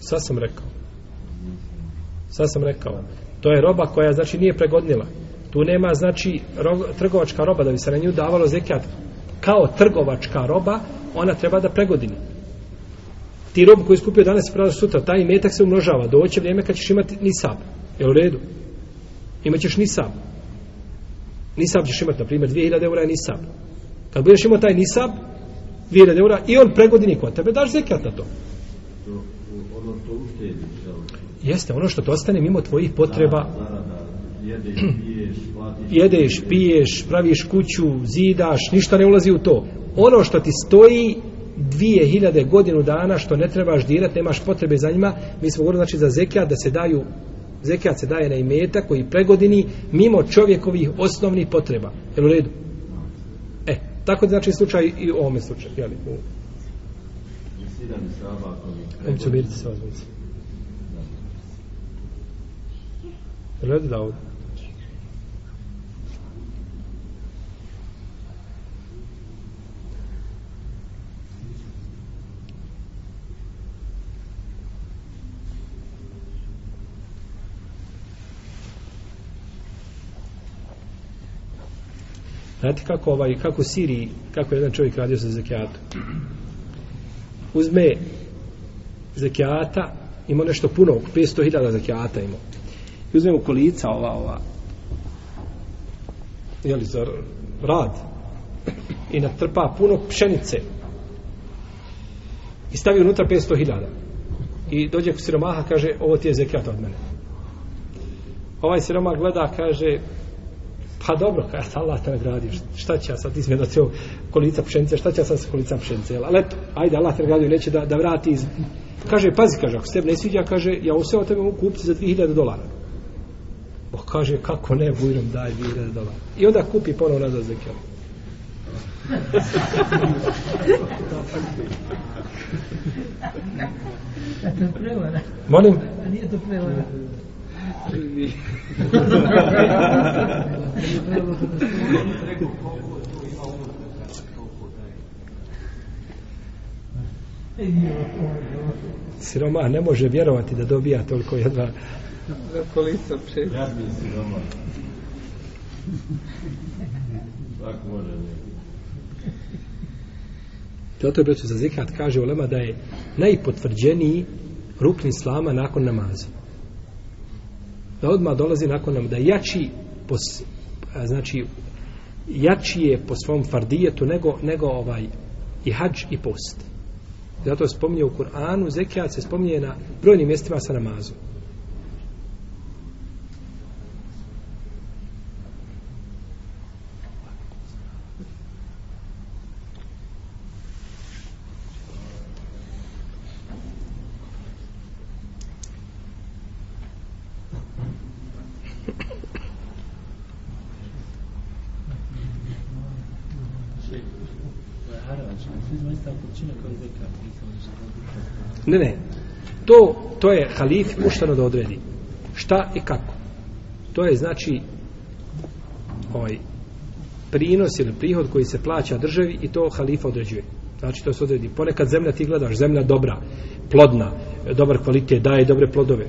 Sad sam rekao. Sad sam rekao. To je roba koja znači nije pregodnila. Tu nema znači rog, trgovačka roba da bi se na nju davalo zekijat. Kao trgovačka roba ona treba da pregodini. Ti robu koji skupio danas i prodaš sutra, taj metak se umnožava. Doće vrijeme kad ćeš imati nisab. Je u redu? Imaćeš nisab. Nisab ćeš imati, na primjer, 2000 eura je nisab. Kad budeš imao taj nisab, 2000 eura i on pregodini kod tebe, daš zekat na to. Ono što uštedi, Jeste, ono što
to
ostane mimo tvojih potreba. Zarada,
jedeš, piješ, platiš,
jedeš, piješ, praviš kuću, zidaš, ništa ne ulazi u to. Ono što ti stoji 2000 godinu dana što ne trebaš dirati, nemaš potrebe za njima, mi smo govorili znači za zekijat da se daju zekijat se daje na imeta koji pregodini mimo čovjekovih osnovnih potreba. Jel u redu? Tako da znači slučaj i u ovome slučaju. Jeli? U... Kom će biti sva zvuci? Jel je da ovdje? Znate kako, ovaj, kako siri, kako jedan čovjek radio sa zekijatom? Uzme zekijata, ima nešto puno, 500.000 zekijata ima. I uzme u kolica ova, ova, jeli, za rad, i natrpa puno pšenice. I stavi unutra 500.000. I dođe k siromaha, kaže, ovo ti je zekijat od mene. Ovaj siromah gleda, kaže, Pa dobro, kada se Allah te nagradio, šta će ja sad izmjena cijel kolica pšenice, šta će ja sad sa kolica pšenice, jel? Ali eto, ajde, Allah te nagradio, neće da, da vrati iz... Kaže, pazi, kaže, ako se tebe ne sviđa, kaže, ja ovo sve o tebe mogu kupiti za 2000 dolara. Bo kaže, kako ne, bujrom, daj 2000 dolara. I onda kupi ponovno nazad za kjel. Molim? A
nije to prevara.
Siroma ne može vjerovati da dobija toliko jedva
na kolisa pšenica. Ja bi siroma. Tako
može biti. Toto je broću za zikrat, kaže Ulema da je najpotvrđeniji rukni slama nakon namaza da odmah dolazi nakon nam da jači po, znači jači je po svom fardijetu nego, nego ovaj i hađ i post zato je spominje u Kur'anu zekijat se spominje na brojnim mjestima sa namazom Ne, ne. To, to je halif pušteno da odredi. Šta i kako? To je znači ovaj prinos ili prihod koji se plaća državi i to halif određuje. Znači to se odredi. Ponekad zemlja ti gledaš, zemlja dobra, plodna, dobar kvalitet, daje dobre plodove.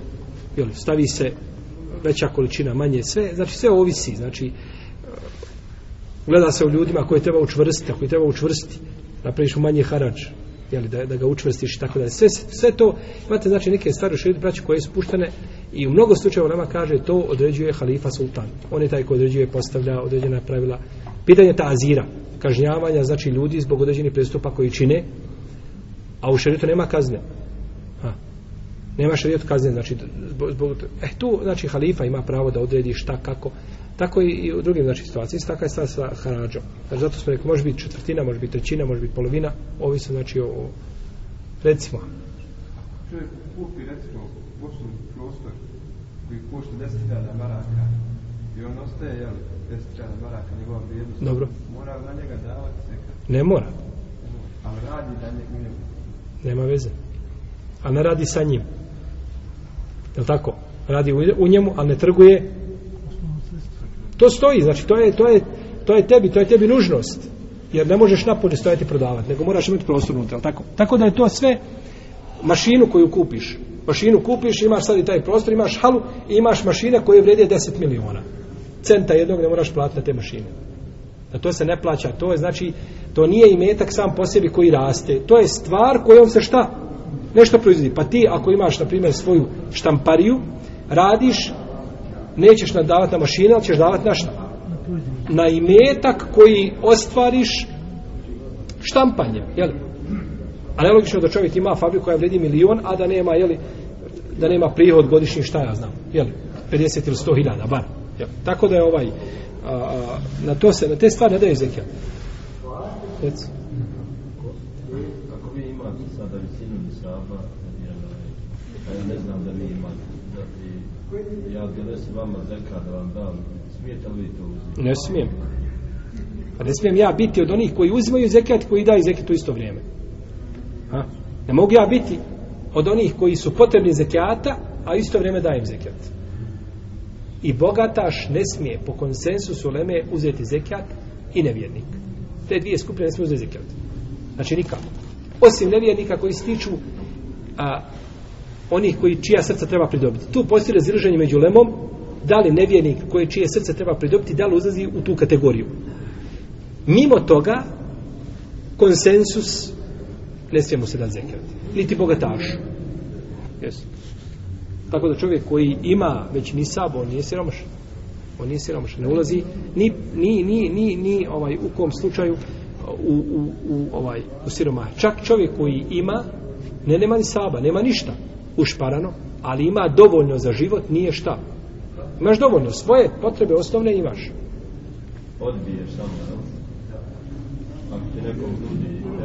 Jel, stavi se veća količina, manje, sve, znači sve ovisi. Znači, gleda se u ljudima koje treba učvrstiti, koji treba učvrstiti, napraviš manje harač, jeli, da, da ga učvrstiš i tako da sve, sve to, imate znači neke stvari u širitu braću koje su puštene i u mnogo slučajeva nama kaže to određuje halifa sultan on je taj ko određuje postavlja određena pravila pitanje ta azira kažnjavanja znači ljudi zbog određenih prestupa koji čine a u širitu nema kazne ha. nema širitu kazne znači zbog, zbog eh, tu znači halifa ima pravo da odredi šta kako Tako i u drugim znači situacijama, tako je stvar sa harađom. Znači, zato smo rekli, može biti četvrtina, može biti trećina, može biti polovina, ovisno znači o, o recimo.
Čovjek kupi recimo poslovni prostor koji košta 10.000 maraka i on ostaje, jel, 10.000 maraka, njegova
vrijednost. Dobro.
Mora na njega davati sekad.
Ne mora.
Ali radi da njeg nema.
Nema veze. A ne radi sa njim. Je tako? Radi u, u njemu, ali ne trguje To stoji, znači to je, to je, to je tebi, to je tebi nužnost. Jer ne možeš napolje stojati i prodavati, nego moraš imati prostor unutra, tako? Tako da je to sve mašinu koju kupiš. Mašinu kupiš, imaš sad i taj prostor, imaš halu i imaš mašina koja vredi 10 miliona. Centa jednog ne moraš platiti na te mašine. Da to se ne plaća, to je znači to nije imetak sam po sebi koji raste. To je stvar kojom se šta? Nešto proizvodi. Pa ti ako imaš na primjer svoju štampariju, radiš nećeš nadavati na mašina, ali ćeš davati na šta? Na imetak koji ostvariš štampanjem, jel? A ne logično da čovjek ima fabriku koja vredi milion, a da nema, jel, da nema prihod godišnji, šta ja znam, jel? 50 ili 100 hiljada, bar. Jel? Tako da je ovaj, a, a, na to se, na te stvari ne daje zekijal. Reci. Ako mi ima
sada
visinu nisaba,
a pa ja ne znam da vi imate. Da bi, ja donesem vama zeka da vam dam. Smijete li to uzeti?
Ne smijem. Pa ne smijem ja biti od onih koji uzimaju zekat, koji daju zekat u isto vrijeme. Ha? Ne mogu ja biti od onih koji su potrebni zekijata, a isto vrijeme dajem zekijat. I bogataš ne smije po konsensusu Leme uzeti zekijat i nevjernik. Te dvije skupine ne smije uzeti zekijat. Znači nikako. Osim nevjernika koji stiču a, onih koji čija srca treba pridobiti. Tu postoji razilaženje među lemom, da li nevjernik koje čije srce treba pridobiti, da li uzazi u tu kategoriju. Mimo toga, konsensus ne smijemo se da zekrat. Niti bogataš. Yes. Tako da čovjek koji ima već ni sabo, on nije siromašan. On nije siromašan. Ne ulazi ni, ni, ni, ni, ni ovaj, u kom slučaju u, u, u, ovaj, u siromaha. Čak čovjek koji ima, ne nema ni saba, nema ništa ušparano, ali ima dovoljno za život, nije šta. Imaš dovoljno, svoje potrebe osnovne imaš.
Odbiješ
samo,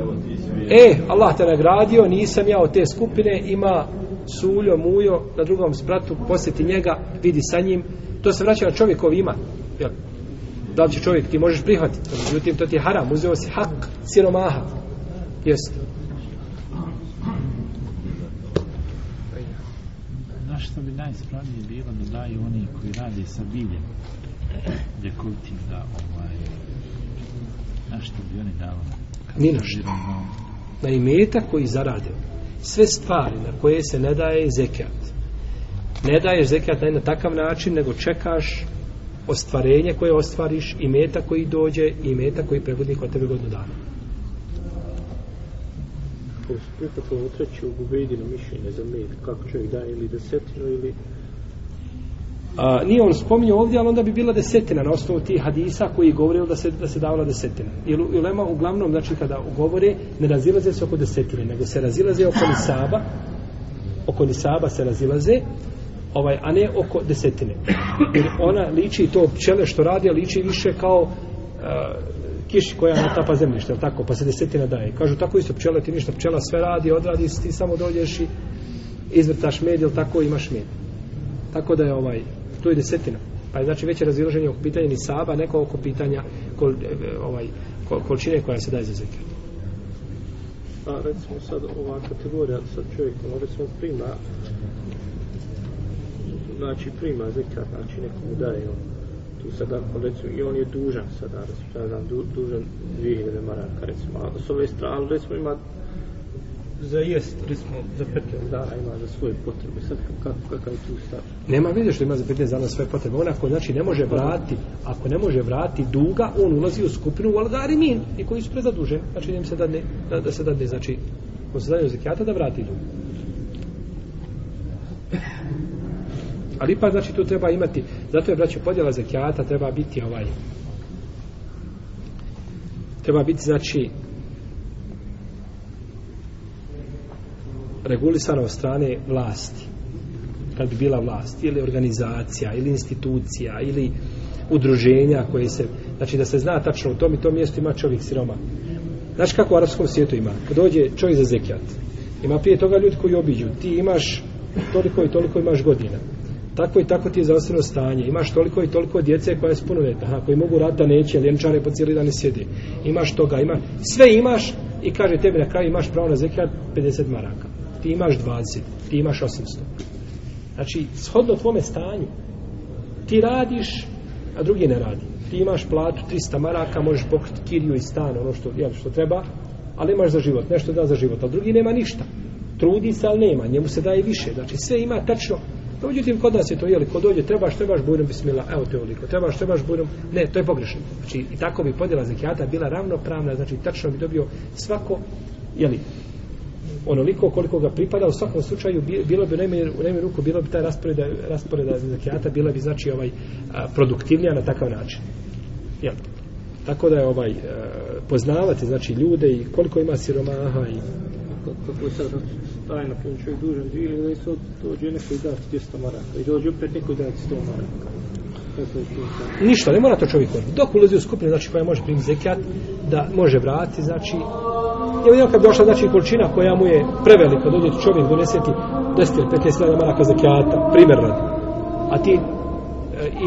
evo ti
E, Allah te nagradio, nisam ja od te skupine, ima suljo, mujo, na drugom spratu, posjeti njega, vidi sa njim, to se vraća na čovjekov ima. Jel? Da li će čovjek, ti možeš prihvatiti, međutim, to ti je haram, uzeo si hak siromaha. Jeste.
najispravnije bilo da daju oni koji rade sa biljem ljekovitim da ovaj na što bi oni davali
ni na što na imeta koji zarade sve stvari na koje se ne daje zekijat ne daješ zekijat na takav način nego čekaš ostvarenje koje ostvariš i meta koji dođe i meta koji prebudi kod tebe godinu dana
Jesu prihvatili ono treće ubedino mišljenje za med, kako čovjek daje ili desetinu ili...
A, nije on spominjao ovdje, ali onda bi bila desetina na osnovu tih hadisa koji govore da se, da se davala desetina. Jer u ulema uglavnom, znači kada govore, ne razilaze se oko desetine, nego se razilaze oko nisaba, oko nisaba se razilaze, ovaj, a ne oko desetine. Jer ona liči to pčele što radi, liči više kao uh, kiši koja natapa zemljište, je tako? Pa se desetina daje. Kažu, tako isto pčela, ti ništa pčela sve radi, odradi ti samo dođeš i izvrtaš med, je tako? Imaš med. Tako da je ovaj, tu je desetina. Pa je znači veće razilaženje oko pitanja ni saba, neko oko pitanja kol, e, ovaj, kol, količine koja se daje za zekaj. Pa
recimo sad ova kategorija, sad čovjek, ono recimo prima, znači prima zekaj, znači nekomu daje ono tu sadaku, recimo, i on je dužan sada, recimo, sada dan, du, dužan 2000 maraka, recimo, a s ove strane, recimo, ima
za jest, recimo, za petlje.
Da, ima za svoje potrebe, sad, kako, kakav je tu stav?
Nema vidje što ima za petlje za svoje potrebe, on ako, znači, ne može vrati, ako ne može vrati duga, on ulazi u skupinu u Algarimin, i koji su prezadužen, znači, da se dadne, da, da se dadne, znači, ko se daje u zekijata da vrati dug. Ali pa znači to treba imati. Zato je braćo podjela zakijata treba biti ovaj. Treba biti znači regulisana od strane vlasti. Kad bi bila vlast ili organizacija ili institucija ili udruženja koje se znači da se zna tačno u tom i tom mjestu ima čovjek siroma. Znaš kako u arapskom svijetu ima? Kad dođe čovjek za zekijat, ima prije toga ljudi koji obiđu. Ti imaš toliko i toliko imaš godina takvo i takvo ti je zdravstveno stanje, imaš toliko i toliko djece koja je spunuljeta, ha, koji mogu rata neće, ljenčane po cijeli dan ne sjedi, imaš toga, ima, sve imaš i kaže tebi na kraju imaš pravo na zekijat 50 maraka, ti imaš 20, ti imaš 800. Znači, shodno tvome stanju, ti radiš, a drugi ne radi. Ti imaš platu 300 maraka, možeš pokriti kiriju i stan, ono što, jel, što treba, ali imaš za život, nešto da za život, a drugi nema ništa. Trudi se, ali nema, njemu se daje više. Znači, sve ima tačno, No, međutim, kod nas je to, jeli, ko dođe, trebaš, trebaš, budem, bismila, evo te uliko, trebaš, trebaš, budem, ne, to je pogrešno. Znači, i tako bi podjela zekijata bila ravnopravna, znači, tačno bi dobio svako, jeli, onoliko koliko ga pripada, u svakom slučaju bilo bi u najmanju, u najmanju ruku, bilo bi ta rasporeda, rasporeda zekijata, bila bi znači ovaj, produktivnija na takav način. Jel? Tako da je ovaj, poznavati znači ljude i koliko ima siromaha
i... Kako, kako sad? taj na kojem čovjek dužan živi, ili da se dođe neko
i da 100 maraka,
i
dođe opet neko i da 100 maraka. Ništa, ne mora to čovjek koji. Dok ulazi u skupinu, znači koja može primiti zekijat, da može vratiti, znači... Ja vidim kad bi došla, znači, količina koja mu je prevelika, dođe čovjek doneseti 10-15 maraka zekijata, primjer radi. A ti e,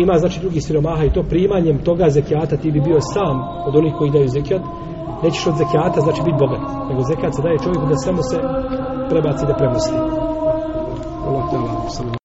ima znači drugi siromaha i to primanjem toga zekijata ti bi bio sam od onih koji daju zekijat nećeš od zekijata znači biti bogat nego zekijat se daje čovjeku da samo se prebaci da premosti. Allah te Allah,